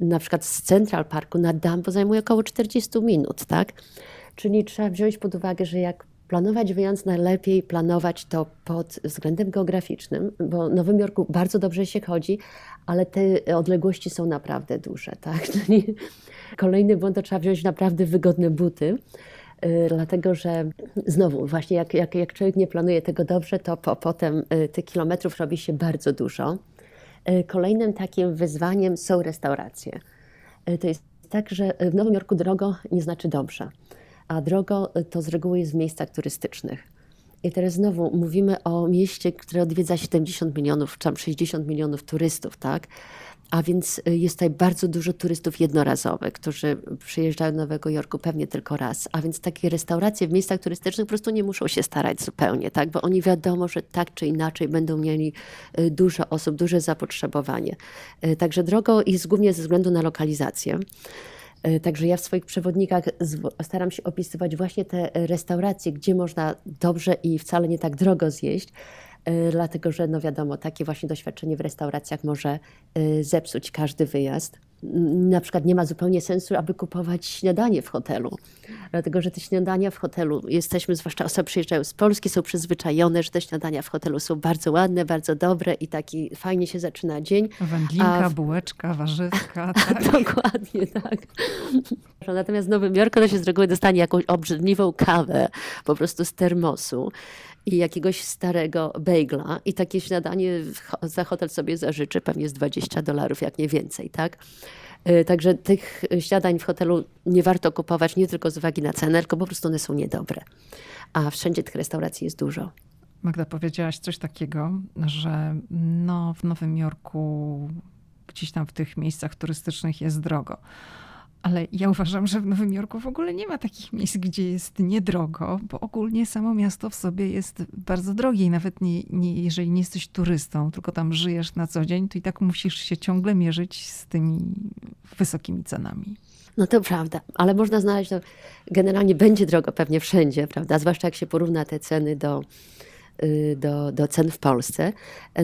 na przykład z Central Parku na Dumbo zajmuje około 40 minut. Tak? Czyli trzeba wziąć pod uwagę, że jak planować wyjazd najlepiej planować to pod względem geograficznym, bo w Nowym Jorku bardzo dobrze się chodzi, ale te odległości są naprawdę duże. Tak? (laughs) Czyli kolejny błąd to trzeba wziąć naprawdę wygodne buty. Y, dlatego, że znowu, właśnie jak, jak, jak człowiek nie planuje tego dobrze, to po, potem y, tych kilometrów robi się bardzo dużo. Y, kolejnym takim wyzwaniem są restauracje. To jest tak, że w Nowym Jorku drogo nie znaczy dobrze a drogo to z reguły jest w miejscach turystycznych. I teraz znowu mówimy o mieście, które odwiedza 70 milionów, czy tam 60 milionów turystów, tak? A więc y, jest tutaj bardzo dużo turystów jednorazowych, którzy przyjeżdżają do Nowego Jorku pewnie tylko raz. A więc takie restauracje w miejscach turystycznych po prostu nie muszą się starać zupełnie, tak? Bo oni wiadomo, że tak czy inaczej będą mieli y, dużo osób, duże zapotrzebowanie. Y, także drogo jest głównie ze względu na lokalizację. Także ja w swoich przewodnikach staram się opisywać właśnie te restauracje, gdzie można dobrze i wcale nie tak drogo zjeść, dlatego że no wiadomo, takie właśnie doświadczenie w restauracjach może e, zepsuć każdy wyjazd na przykład nie ma zupełnie sensu, aby kupować śniadanie w hotelu. Dlatego, że te śniadania w hotelu, jesteśmy, zwłaszcza osoby przyjeżdżają z Polski, są przyzwyczajone, że te śniadania w hotelu są bardzo ładne, bardzo dobre i taki fajnie się zaczyna dzień. Wędlinka, w... bułeczka, warzywka. (laughs) Tak? Dokładnie, tak. Natomiast w Nowym Jorku to się z reguły dostanie jakąś obrzydliwą kawę po prostu z termosu i jakiegoś starego bagla i takie śniadanie za hotel sobie zażyczy pewnie z 20 dolarów, jak nie więcej, tak? E, także tych śniadań w hotelu nie warto kupować nie tylko z uwagi na cenę, tylko po prostu one są niedobre. A wszędzie tych restauracji jest dużo. Magda, powiedziałaś coś takiego, że no, w Nowym Jorku, gdzieś tam w tych miejscach turystycznych jest drogo. Ale ja uważam, że w Nowym Jorku w ogóle nie ma takich miejsc, gdzie jest niedrogo, bo ogólnie samo miasto w sobie jest bardzo drogie i nawet nie, nie, jeżeli nie jesteś turystą, tylko tam żyjesz na co dzień, to i tak musisz się ciągle mierzyć z tymi wysokimi cenami. No to prawda, ale można znaleźć, to generalnie będzie drogo pewnie wszędzie, prawda? Zwłaszcza jak się porówna te ceny do, y, do, do cen w Polsce.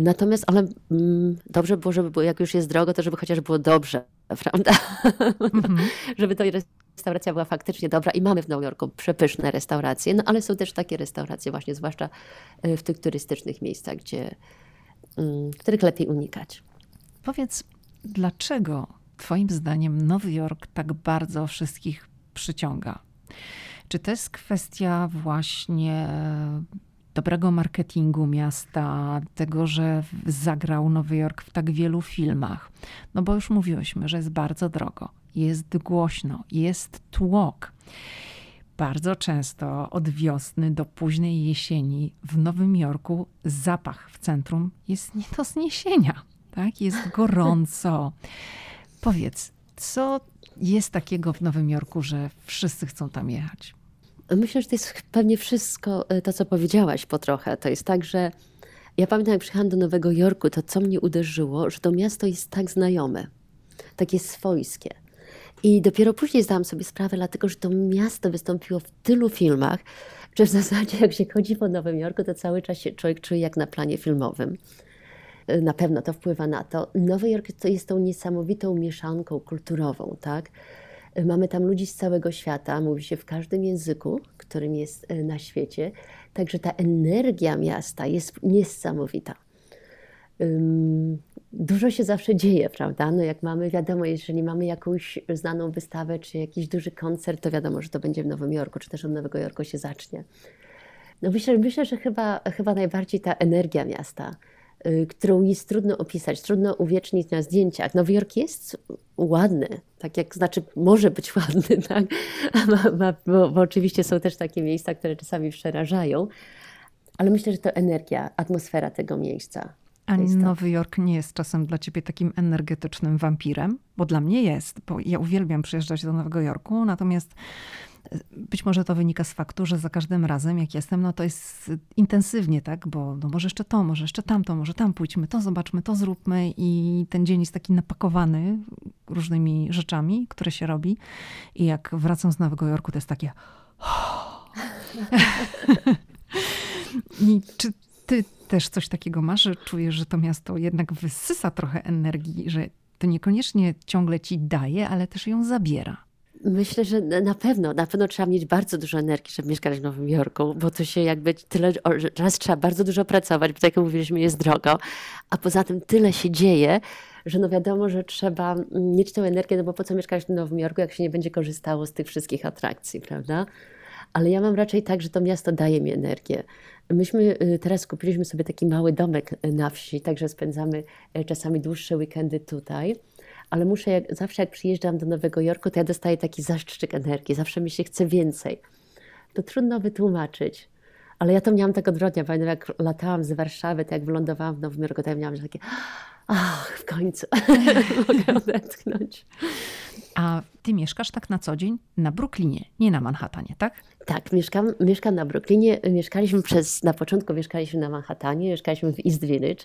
Natomiast, ale mm, dobrze było, żeby było, jak już jest drogo, to żeby chociaż było dobrze, prawda? Mm-hmm. (laughs) żeby to restauracja była faktycznie dobra i mamy w Nowym Jorku przepyszne restauracje, no ale są też takie restauracje właśnie, zwłaszcza y, w tych turystycznych miejscach, gdzie, mm, których lepiej unikać. Powiedz, dlaczego Twoim zdaniem Nowy Jork tak bardzo wszystkich przyciąga? Czy to jest kwestia właśnie dobrego marketingu miasta, tego, że zagrał Nowy Jork w tak wielu filmach. No bo już mówiłyśmy, że jest bardzo drogo, jest głośno, jest tłok. Bardzo często od wiosny do późnej jesieni w Nowym Jorku zapach w centrum jest nie do zniesienia. Tak? Jest gorąco. Powiedz, co jest takiego w Nowym Jorku, że wszyscy chcą tam jechać? Myślę, że to jest pewnie wszystko e, to, co powiedziałaś po trochę. To jest tak, że ja pamiętam, jak przyjechałam do Nowego Jorku, to co mnie uderzyło, że to miasto jest tak znajome, takie swojskie. I dopiero później zdałam sobie sprawę, dlatego że to miasto wystąpiło w tylu filmach, że w zasadzie jak się chodzi po Nowym Jorku, to cały czas się człowiek czuje jak na planie filmowym. E, na pewno to wpływa na to. Nowy Jork to jest tą niesamowitą mieszanką kulturową, tak? Mamy tam ludzi z całego świata, mówi się w każdym języku, którym jest e, na świecie. Także ta energia miasta jest niesamowita. Dużo się zawsze dzieje, prawda? No jak mamy, wiadomo, jeżeli mamy jakąś znaną wystawę czy jakiś duży koncert, to wiadomo, że to będzie w Nowym Jorku, czy też od Nowego Jorku się zacznie. No myślę, myślę że chyba, chyba najbardziej ta energia miasta którą jest trudno opisać, trudno uwiecznić na zdjęciach. Nowy Jork jest ładny, tak jak znaczy może być ładny, (laughs) tak? Ma, ma, bo, bo, oczywiście są też takie miejsca, które czasami przerażają, ale myślę, że to energia, atmosfera tego miejsca. A Nowy Jork nie jest czasem dla ciebie takim energetycznym wampirem? Bo dla mnie jest, bo ja uwielbiam przyjeżdżać do Nowego Jorku, natomiast być może to wynika z faktu, że za każdym razem, jak jestem, no to jest intensywnie, tak? Bo no może jeszcze to, może jeszcze tamto, może tam pójdźmy, to zobaczmy, to zróbmy i ten dzień jest taki napakowany różnymi rzeczami, które się robi. I jak wracam z Nowego Jorku, to jest takie... (laughs) I czy ty też coś takiego masz, że czujesz, że to miasto jednak wysysa trochę energii, że to niekoniecznie ciągle ci daje, ale też ją zabiera? Myślę, że na pewno, na pewno trzeba mieć bardzo dużo energii, żeby mieszkać w Nowym Jorku, bo to się jakby tyle, raz trzeba bardzo dużo pracować, bo tak jak mówiliśmy, jest drogo, a poza tym tyle się dzieje, że no wiadomo, że trzeba mieć tę energię, no bo po co mieszkać w Nowym Jorku, jak się nie będzie korzystało z tych wszystkich atrakcji, prawda? Ale ja mam raczej tak, że to miasto daje mi energię. Myśmy y, teraz kupiliśmy sobie taki mały domek y, na wsi, także spędzamy y, czasami dłuższe weekendy tutaj. Ale muszę, jak, zawsze jak przyjeżdżam do Nowego Jorku, to ja dostaję taki zastrzyk energii, zawsze mi się chce więcej. To trudno wytłumaczyć. Ale ja to miałam tak odwrotnie. Pamiętam, jak latałam z Warszawy, to jak wylądowałam w Nowym Jorku, to ja miałam takie ach, w końcu (laughs) mogę odetchnąć. A ty mieszkasz tak na co dzień na Brooklynie, nie na Manhattanie, tak? Tak, mieszkam, mieszkam na Brooklynie. Mieszkaliśmy przez, na początku mieszkaliśmy na Manhattanie, mieszkaliśmy w East Village.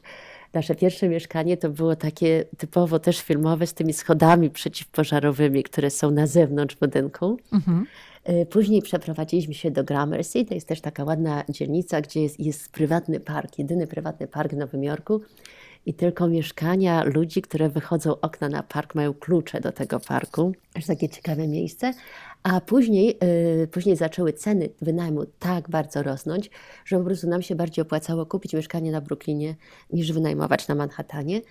Nasze pierwsze mieszkanie to było takie typowo też filmowe z tymi schodami przeciwpożarowymi, które są na zewnątrz budynku. Mhm. E, później przeprowadziliśmy się do Gramercy, to jest też taka ładna dzielnica, gdzie jest, jest prywatny park, jedyny prywatny park w Nowym Jorku i tylko mieszkania ludzi, które wychodzą okna na park, mają klucze do tego parku. Aż takie ciekawe miejsce. A później, yy, później zaczęły ceny wynajmu tak bardzo rosnąć, że po prostu nam się bardziej opłacało kupić mieszkanie na Brooklynie niż wynajmować na Manhattanie.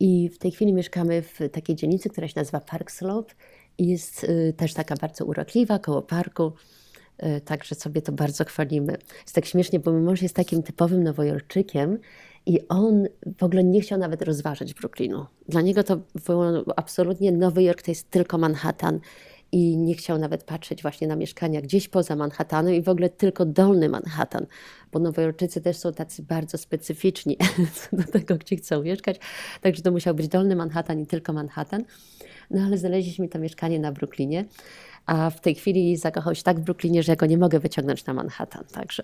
I w tej chwili mieszkamy w takiej dzielnicy, która się nazywa Park Slope i jest yy, też taka bardzo urokliwa, koło parku. Y, także sobie to bardzo chwalimy. Jest tak śmiesznie, bo mój mąż jest takim typowym nowojorczykiem, i on w ogóle nie chciał nawet rozważyć Brooklynu. Dla niego to było absolutnie Nowy Jork to jest tylko Manhattan i nie chciał nawet patrzeć właśnie na mieszkania gdzieś poza Manhattanem i w ogóle tylko dolny Manhattan, bo Nowojorczycy też są tacy bardzo specyficzni (laughs) do tego, gdzie chcą mieszkać, także to musiał być dolny Manhattan i tylko Manhattan. No ale znaleźliśmy to mieszkanie na Brooklynie a w tej chwili zakochał się tak w Brooklynie, że ja go nie mogę wyciągnąć na Manhattan. Także.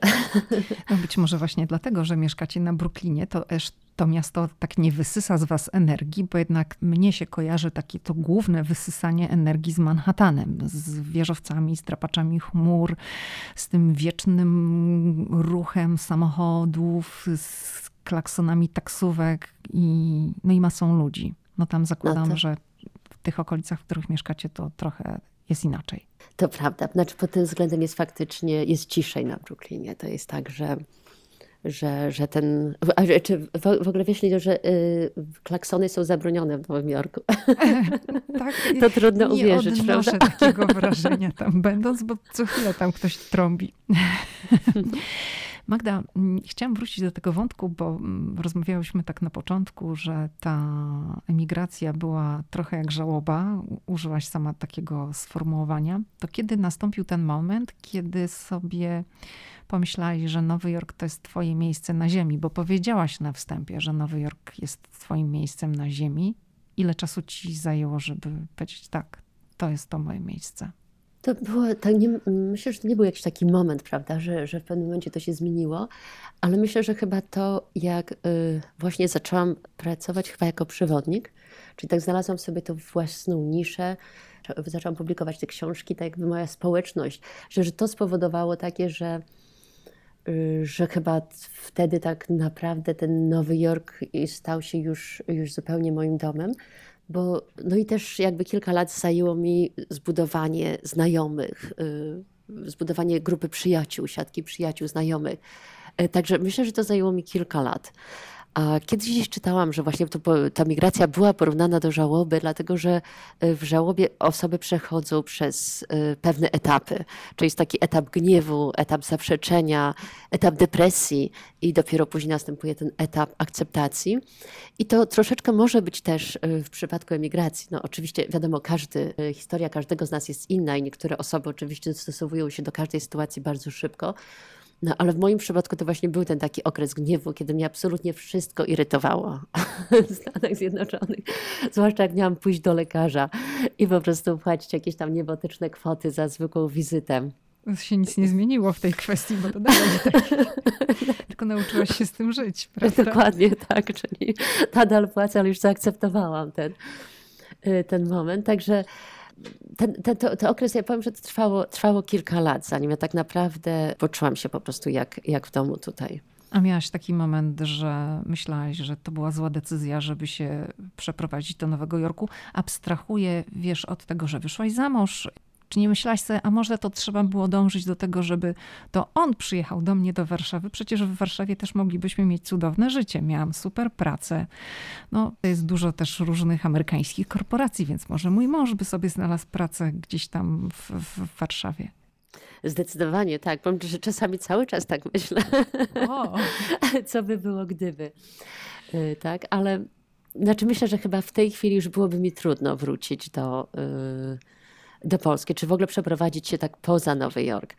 No być może właśnie dlatego, że mieszkacie na Brooklynie, to też to miasto tak nie wysysa z was energii, bo jednak mnie się kojarzy takie to główne wysysanie energii z Manhattanem, z wieżowcami, z drapaczami chmur, z tym wiecznym ruchem samochodów, z klaksonami taksówek i, no i masą ludzi. No tam zakładam, no to... że w tych okolicach, w których mieszkacie, to trochę jest inaczej. To prawda. Znaczy pod tym względem jest faktycznie, jest ciszej na Brooklynie. To jest tak, że że, że ten. A, czy w, w ogóle wiesz, Lido, że y, klaksony są zabronione w Nowym Jorku? (laughs) tak, (laughs) to trudno nie uwierzyć, prawda? Nie takiego wrażenia tam będąc, bo co chwilę tam ktoś trąbi. (laughs) Magda, mm, chciałam wrócić do tego wątku, bo mm, rozmawiałyśmy tak na początku, że ta emigracja była trochę jak żałoba. Użyłaś sama takiego sformułowania. To kiedy nastąpił ten moment, kiedy sobie pomyślałaś, że Nowy Jork to jest twoje miejsce na ziemi, bo powiedziałaś na wstępie, że Nowy Jork jest twoim miejscem na ziemi. Ile czasu ci zajęło, żeby powiedzieć tak, to jest to moje miejsce? To było, tak nie, myślę, że to nie był jakiś taki moment, prawda, że, że w pewnym momencie to się zmieniło, ale myślę, że chyba to, jak y, właśnie zaczęłam pracować chyba jako przewodnik, czyli tak znalazłam sobie tą własną niszę, zaczęłam publikować te książki, tak jakby moja społeczność, że, że to spowodowało takie, że, y, że chyba wtedy tak naprawdę ten Nowy Jork stał się już, już zupełnie moim domem bo no i też jakby kilka lat zajęło mi zbudowanie znajomych, y, zbudowanie grupy przyjaciół, siatki przyjaciół, znajomych. E, także myślę, że to zajęło mi kilka lat. A kiedyś gdzieś czytałam, że właśnie to, ta migracja była porównana do żałoby, dlatego że e, w żałobie osoby przechodzą przez e, pewne etapy. Czyli jest taki etap gniewu, etap zaprzeczenia, etap depresji i dopiero później następuje ten etap akceptacji. I to troszeczkę może być też e, w przypadku emigracji. No oczywiście wiadomo, każdy, historia każdego z nas jest inna i niektóre osoby oczywiście dostosowują się do każdej sytuacji bardzo szybko. No ale w moim przypadku to właśnie był ten taki okres gniewu, kiedy mnie absolutnie wszystko irytowało (laughs) w Stanach Zjednoczonych. Zwłaszcza jak miałam pójść do lekarza i po prostu płacić jakieś tam niebotyczne kwoty za zwykłą wizytę. się nic nie zmieniło w tej kwestii, bo to dalej tak. (laughs) Tylko nauczyłaś się z tym żyć, prawda? Dokładnie tak, czyli nadal płacę, ale już zaakceptowałam ten, y, ten moment. Także ten, ten, to, to okres, ja powiem, że to trwało, trwało kilka lat, zanim ja tak naprawdę poczułam się po prostu jak, jak w domu tutaj. A miałaś taki moment, że myślałaś, że to była zła decyzja, żeby się przeprowadzić do Nowego Jorku? Abstrahuję, wiesz, od tego, że wyszłaś za mąż, czy nie myślałaś sobie, a może to trzeba było dążyć do tego, żeby to on przyjechał do mnie do Warszawy? Przecież w Warszawie też moglibyśmy mieć cudowne życie. Miałam super pracę. No, jest dużo też różnych amerykańskich korporacji, więc może mój mąż by sobie znalazł pracę gdzieś tam w, w Warszawie. Zdecydowanie tak. Powiem, że czasami cały czas tak myślę. O. (laughs) Co by było, gdyby. Y, tak, ale znaczy myślę, że chyba w tej chwili już byłoby mi trudno wrócić do. Yy do Polski, czy w ogóle przeprowadzić się tak poza Nowy Jork.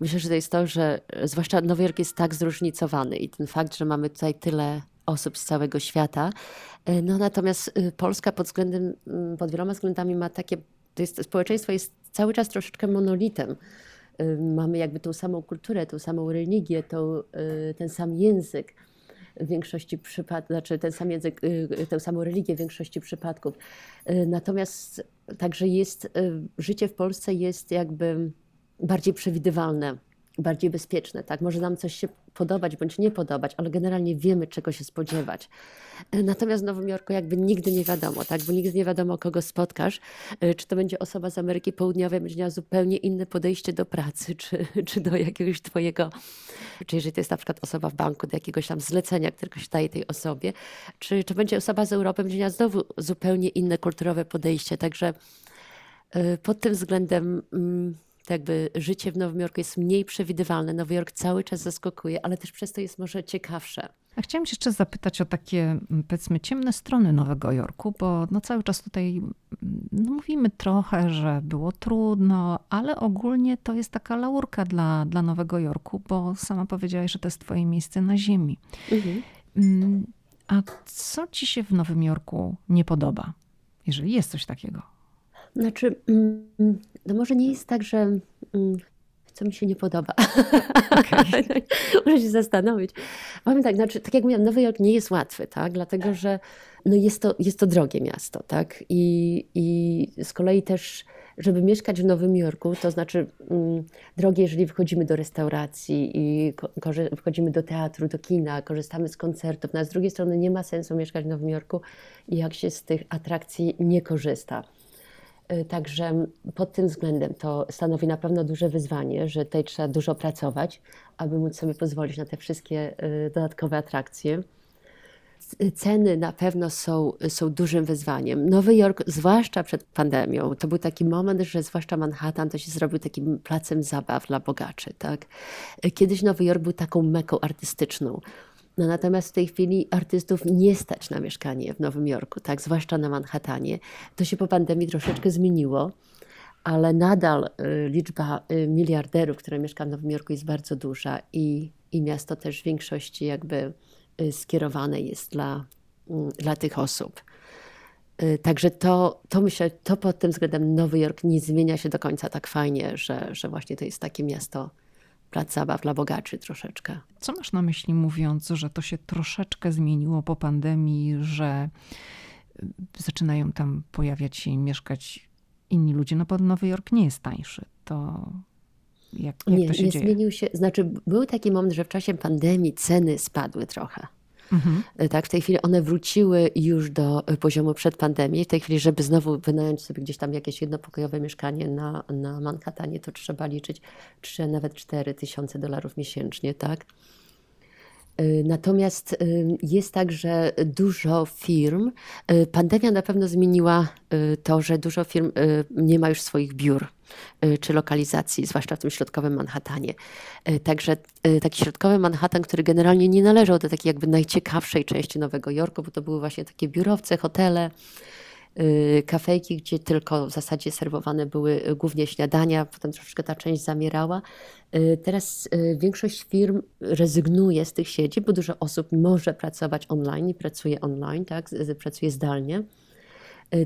Myślę, że to jest to, że zwłaszcza Nowy Jork jest tak zróżnicowany i ten fakt, że mamy tutaj tyle osób z całego świata. E, no natomiast y, Polska pod względem, mm, pod wieloma względami ma takie, to jest, społeczeństwo jest cały czas troszeczkę monolitem. Y, mamy jakby tą samą kulturę, tą samą religię, tą, y, ten sam język w większości przypadków, znaczy ten sam język, tę samą religię w większości przypadków. Natomiast także jest, życie w Polsce jest jakby bardziej przewidywalne bardziej bezpieczne. Tak? Może nam coś się podobać bądź nie podobać, ale generalnie wiemy, czego się spodziewać. E, natomiast w Nowym Jorku jakby nigdy nie wiadomo, tak? bo nigdy nie wiadomo, kogo spotkasz. E, czy to będzie osoba z Ameryki Południowej, będzie miała zupełnie inne podejście do pracy, (laughs) czy, czy do jakiegoś twojego, czy jeżeli to jest na przykład osoba w banku, do jakiegoś tam zlecenia, którego się daje tej osobie, czy, czy będzie osoba z Europy, będzie miała znowu zupełnie inne kulturowe podejście. Także e, pod tym względem to jakby życie w Nowym Jorku jest mniej przewidywalne. Nowy Jork cały czas zaskakuje, ale też przez to jest może ciekawsze. A chciałam się jeszcze zapytać o takie, mm, powiedzmy, ciemne strony Nowego Jorku, bo no cały czas tutaj mm, no mówimy trochę, że było trudno, ale ogólnie to jest taka laurka dla, dla Nowego Jorku, bo sama powiedziałaś, że to jest twoje miejsce na ziemi. Mhm. Mm, a co ci się w Nowym Jorku nie podoba, jeżeli jest coś takiego? Znaczy, no może nie jest tak, że mm, co mi się nie podoba. Okay. (laughs) Muszę się zastanowić. Powiem tak, znaczy, tak jak mówiłam, Nowy Jork nie jest łatwy, tak? dlatego że no jest, to, jest to drogie miasto. Tak? I, I z kolei też, żeby mieszkać w Nowym Jorku, to znaczy mm, drogie, jeżeli wchodzimy do restauracji i wchodzimy do teatru, do kina, korzystamy z koncertów. No, a z drugiej strony nie ma sensu mieszkać w Nowym Jorku, jak się z tych atrakcji nie korzysta. Y, także pod tym względem to stanowi na pewno duże wyzwanie, że tutaj trzeba dużo pracować, aby móc sobie pozwolić na te wszystkie y, dodatkowe atrakcje. Ceny na pewno są, są dużym wyzwaniem. Nowy Jork, zwłaszcza przed pandemią, to był taki moment, że zwłaszcza Manhattan to się zrobił takim placem zabaw dla bogaczy. Tak? Kiedyś Nowy Jork był taką meką artystyczną. No natomiast w tej chwili artystów nie stać na mieszkanie w Nowym Jorku, tak, zwłaszcza na Manhattanie. To się po pandemii troszeczkę zmieniło, ale nadal y, liczba y, miliarderów, które mieszka w Nowym Jorku jest bardzo duża i, i miasto też w większości jakby y, skierowane jest dla, mm, dla tych osób. Także to, to myślę, to pod tym względem Nowy Jork nie zmienia się do końca tak fajnie, że, że właśnie to jest takie miasto plac zabaw dla bogaczy troszeczkę. Co masz na myśli mówiąc, że to się troszeczkę zmieniło po pandemii, że y, zaczynają tam pojawiać się i mieszkać inni ludzie? No bo Nowy Jork nie jest tańszy. To jak, jak nie, to się nie dzieje? zmienił się. Znaczy był taki moment, że w czasie pandemii ceny spadły trochę. Mhm. E, tak, w tej chwili one wróciły już do e, poziomu przed pandemią. W tej chwili, żeby znowu wynająć sobie gdzieś tam jakieś jednopokojowe mieszkanie na, na Manhattanie, to trzeba liczyć 3, nawet 4 tysiące dolarów miesięcznie, tak? Y, natomiast y, jest tak, że dużo firm, y, pandemia na pewno zmieniła to, że dużo firm nie ma już swoich biur czy lokalizacji, zwłaszcza w tym środkowym Manhattanie. Także taki środkowy Manhattan, który generalnie nie należał do takiej jakby najciekawszej części Nowego Jorku, bo to były właśnie takie biurowce, hotele, kafejki, gdzie tylko w zasadzie serwowane były głównie śniadania, potem troszeczkę ta część zamierała. Y, teraz y, większość firm rezygnuje z tych sieci, bo dużo osób może pracować online i pracuje online, tak, pracuje zdalnie.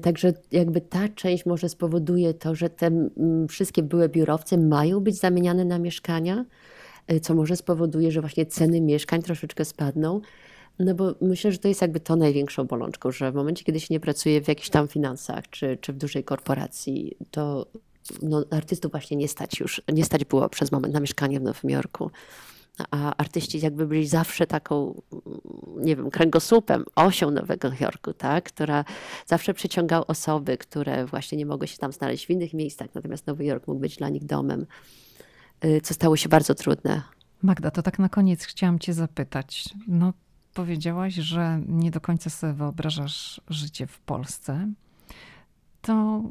Także jakby ta część może spowoduje to, że te mm, wszystkie były biurowce mają być zamieniane na mieszkania, co może spowoduje, że właśnie ceny mieszkań troszeczkę spadną. No bo myślę, że to jest jakby to największą bolączką, że w momencie, kiedy się nie pracuje w jakichś tam finansach czy, czy w dużej korporacji, to no, artystów właśnie nie stać już, nie stać było przez moment na mieszkanie w Nowym Jorku. A artyści jakby byli zawsze taką, nie wiem, kręgosłupem, osią Nowego Jorku, tak? która zawsze przyciągał osoby, które właśnie nie mogły się tam znaleźć w innych miejscach, natomiast Nowy Jork mógł być dla nich domem, y, co stało się bardzo trudne. Magda, to tak na koniec chciałam Cię zapytać. No, powiedziałaś, że nie do końca sobie wyobrażasz życie w Polsce, to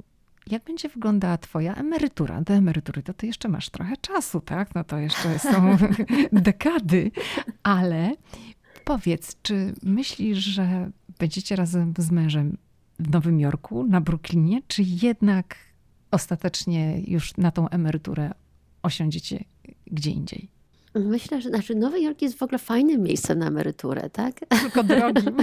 jak będzie wyglądała twoja emerytura? Do emerytury to ty jeszcze masz trochę czasu, tak? No to jeszcze są (laughs) dekady, ale powiedz, czy myślisz, że będziecie razem z mężem w Nowym Jorku, na Brooklynie, czy jednak ostatecznie już na tą emeryturę osiądziecie gdzie indziej? Myślę, że znaczy Nowy Jork jest w ogóle fajnym miejscem na emeryturę, tak? Tylko drogim.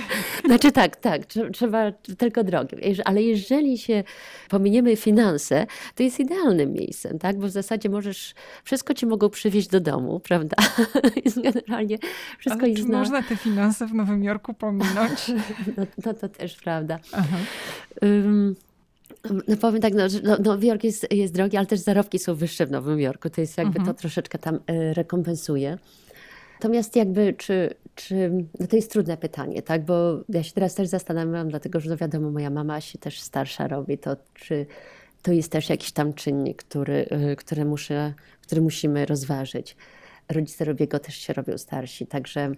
(laughs) znaczy tak, tak, trzeba tylko drogim. Ale jeżeli się pominiemy finanse, to jest idealnym miejscem, tak? Bo w zasadzie możesz, wszystko ci mogą przywieźć do domu, prawda? (laughs) jest generalnie wszystko Ale jest czy na... można te finanse w Nowym Jorku pominąć? (laughs) no, no to też prawda. Um, no powiem tak, no, no, Nowy Jork jest, jest drogi, ale też zarobki są wyższe w Nowym Jorku. To jest jakby mhm. to troszeczkę tam e, rekompensuje. Natomiast jakby, czy, czy, no to jest trudne pytanie, tak, bo ja się teraz też zastanawiam, dlatego że no wiadomo, moja mama się też starsza robi, to czy to jest też jakiś tam czynnik, który, e, który, muszę, który musimy rozważyć. Rodzice Robiego też się robią starsi, także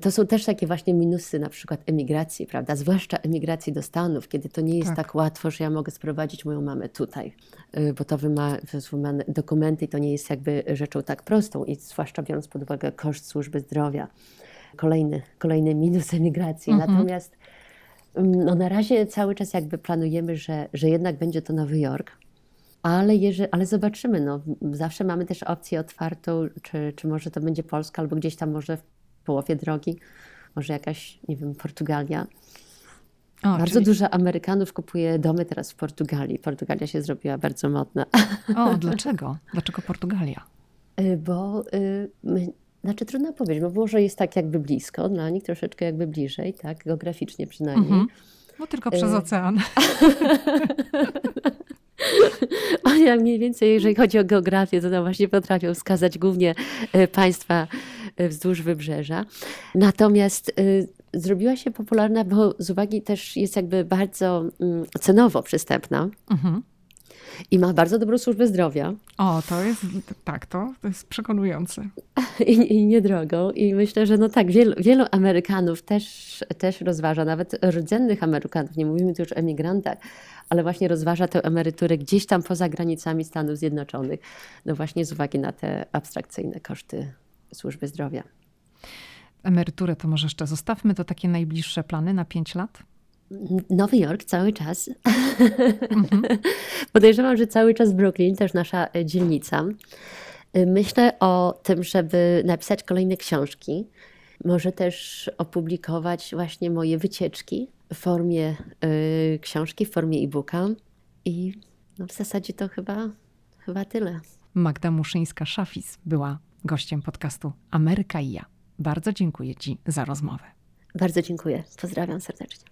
to są też takie właśnie minusy na przykład emigracji, prawda? Zwłaszcza emigracji do Stanów, kiedy to nie jest tak, tak łatwo, że ja mogę sprowadzić moją mamę tutaj, y, bo to wymaga dokumenty i to nie jest jakby rzeczą tak prostą i zwłaszcza biorąc pod uwagę koszt służby zdrowia. Kolejny, kolejny minus (laughs) emigracji. Mhm. Natomiast mm, no na razie cały czas jakby planujemy, że, że jednak będzie to Nowy Jork. Ale, jeżeli, ale zobaczymy, no, zawsze mamy też opcję otwartą, czy, czy może to będzie Polska, albo gdzieś tam może połowie drogi, może jakaś, nie wiem, Portugalia. O, bardzo czyli... dużo Amerykanów kupuje domy teraz w Portugalii. Portugalia się zrobiła bardzo modna. (laughs) O, dlaczego? Dlaczego Portugalia? Y, bo, y, znaczy trudno powiedzieć, bo może jest tak jakby blisko, dla nich troszeczkę jakby bliżej, tak, geograficznie przynajmniej. Mhm. No tylko przez y, (laughs) ocean. Oni mniej więcej, jeżeli chodzi o geografię, to tam właśnie potrafią wskazać głównie państwa E, wzdłuż wybrzeża. Natomiast e, zrobiła się popularna, bo z uwagi też jest jakby bardzo mm, cenowo przystępna. Mhm. I ma bardzo dobrą służbę zdrowia. O, to jest, tak, to, to jest przekonujące. (laughs) I, I niedrogą. I myślę, że no tak, wielu, wielu Amerykanów też, też rozważa, nawet rdzennych Amerykanów, nie mówimy tu już o emigrantach, ale właśnie rozważa tę emeryturę gdzieś tam poza granicami Stanów Zjednoczonych. No właśnie z uwagi na te abstrakcyjne koszty służby zdrowia. Emeryturę to może jeszcze zostawmy, to takie najbliższe plany na 5 lat? Nowy Jork cały czas. (laughs) Mhm. Podejrzewam, że cały czas Brooklyn, też nasza e, dzielnica. E, myślę o tym, żeby napisać kolejne książki. Może też opublikować właśnie moje wycieczki w formie y, książki, w formie e-booka. I no w zasadzie to chyba, chyba tyle. Magda Muszyńska-Szafis była gościem podcastu Ameryka i ja. Bardzo dziękuję Ci za rozmowę. Bardzo dziękuję. Pozdrawiam serdecznie.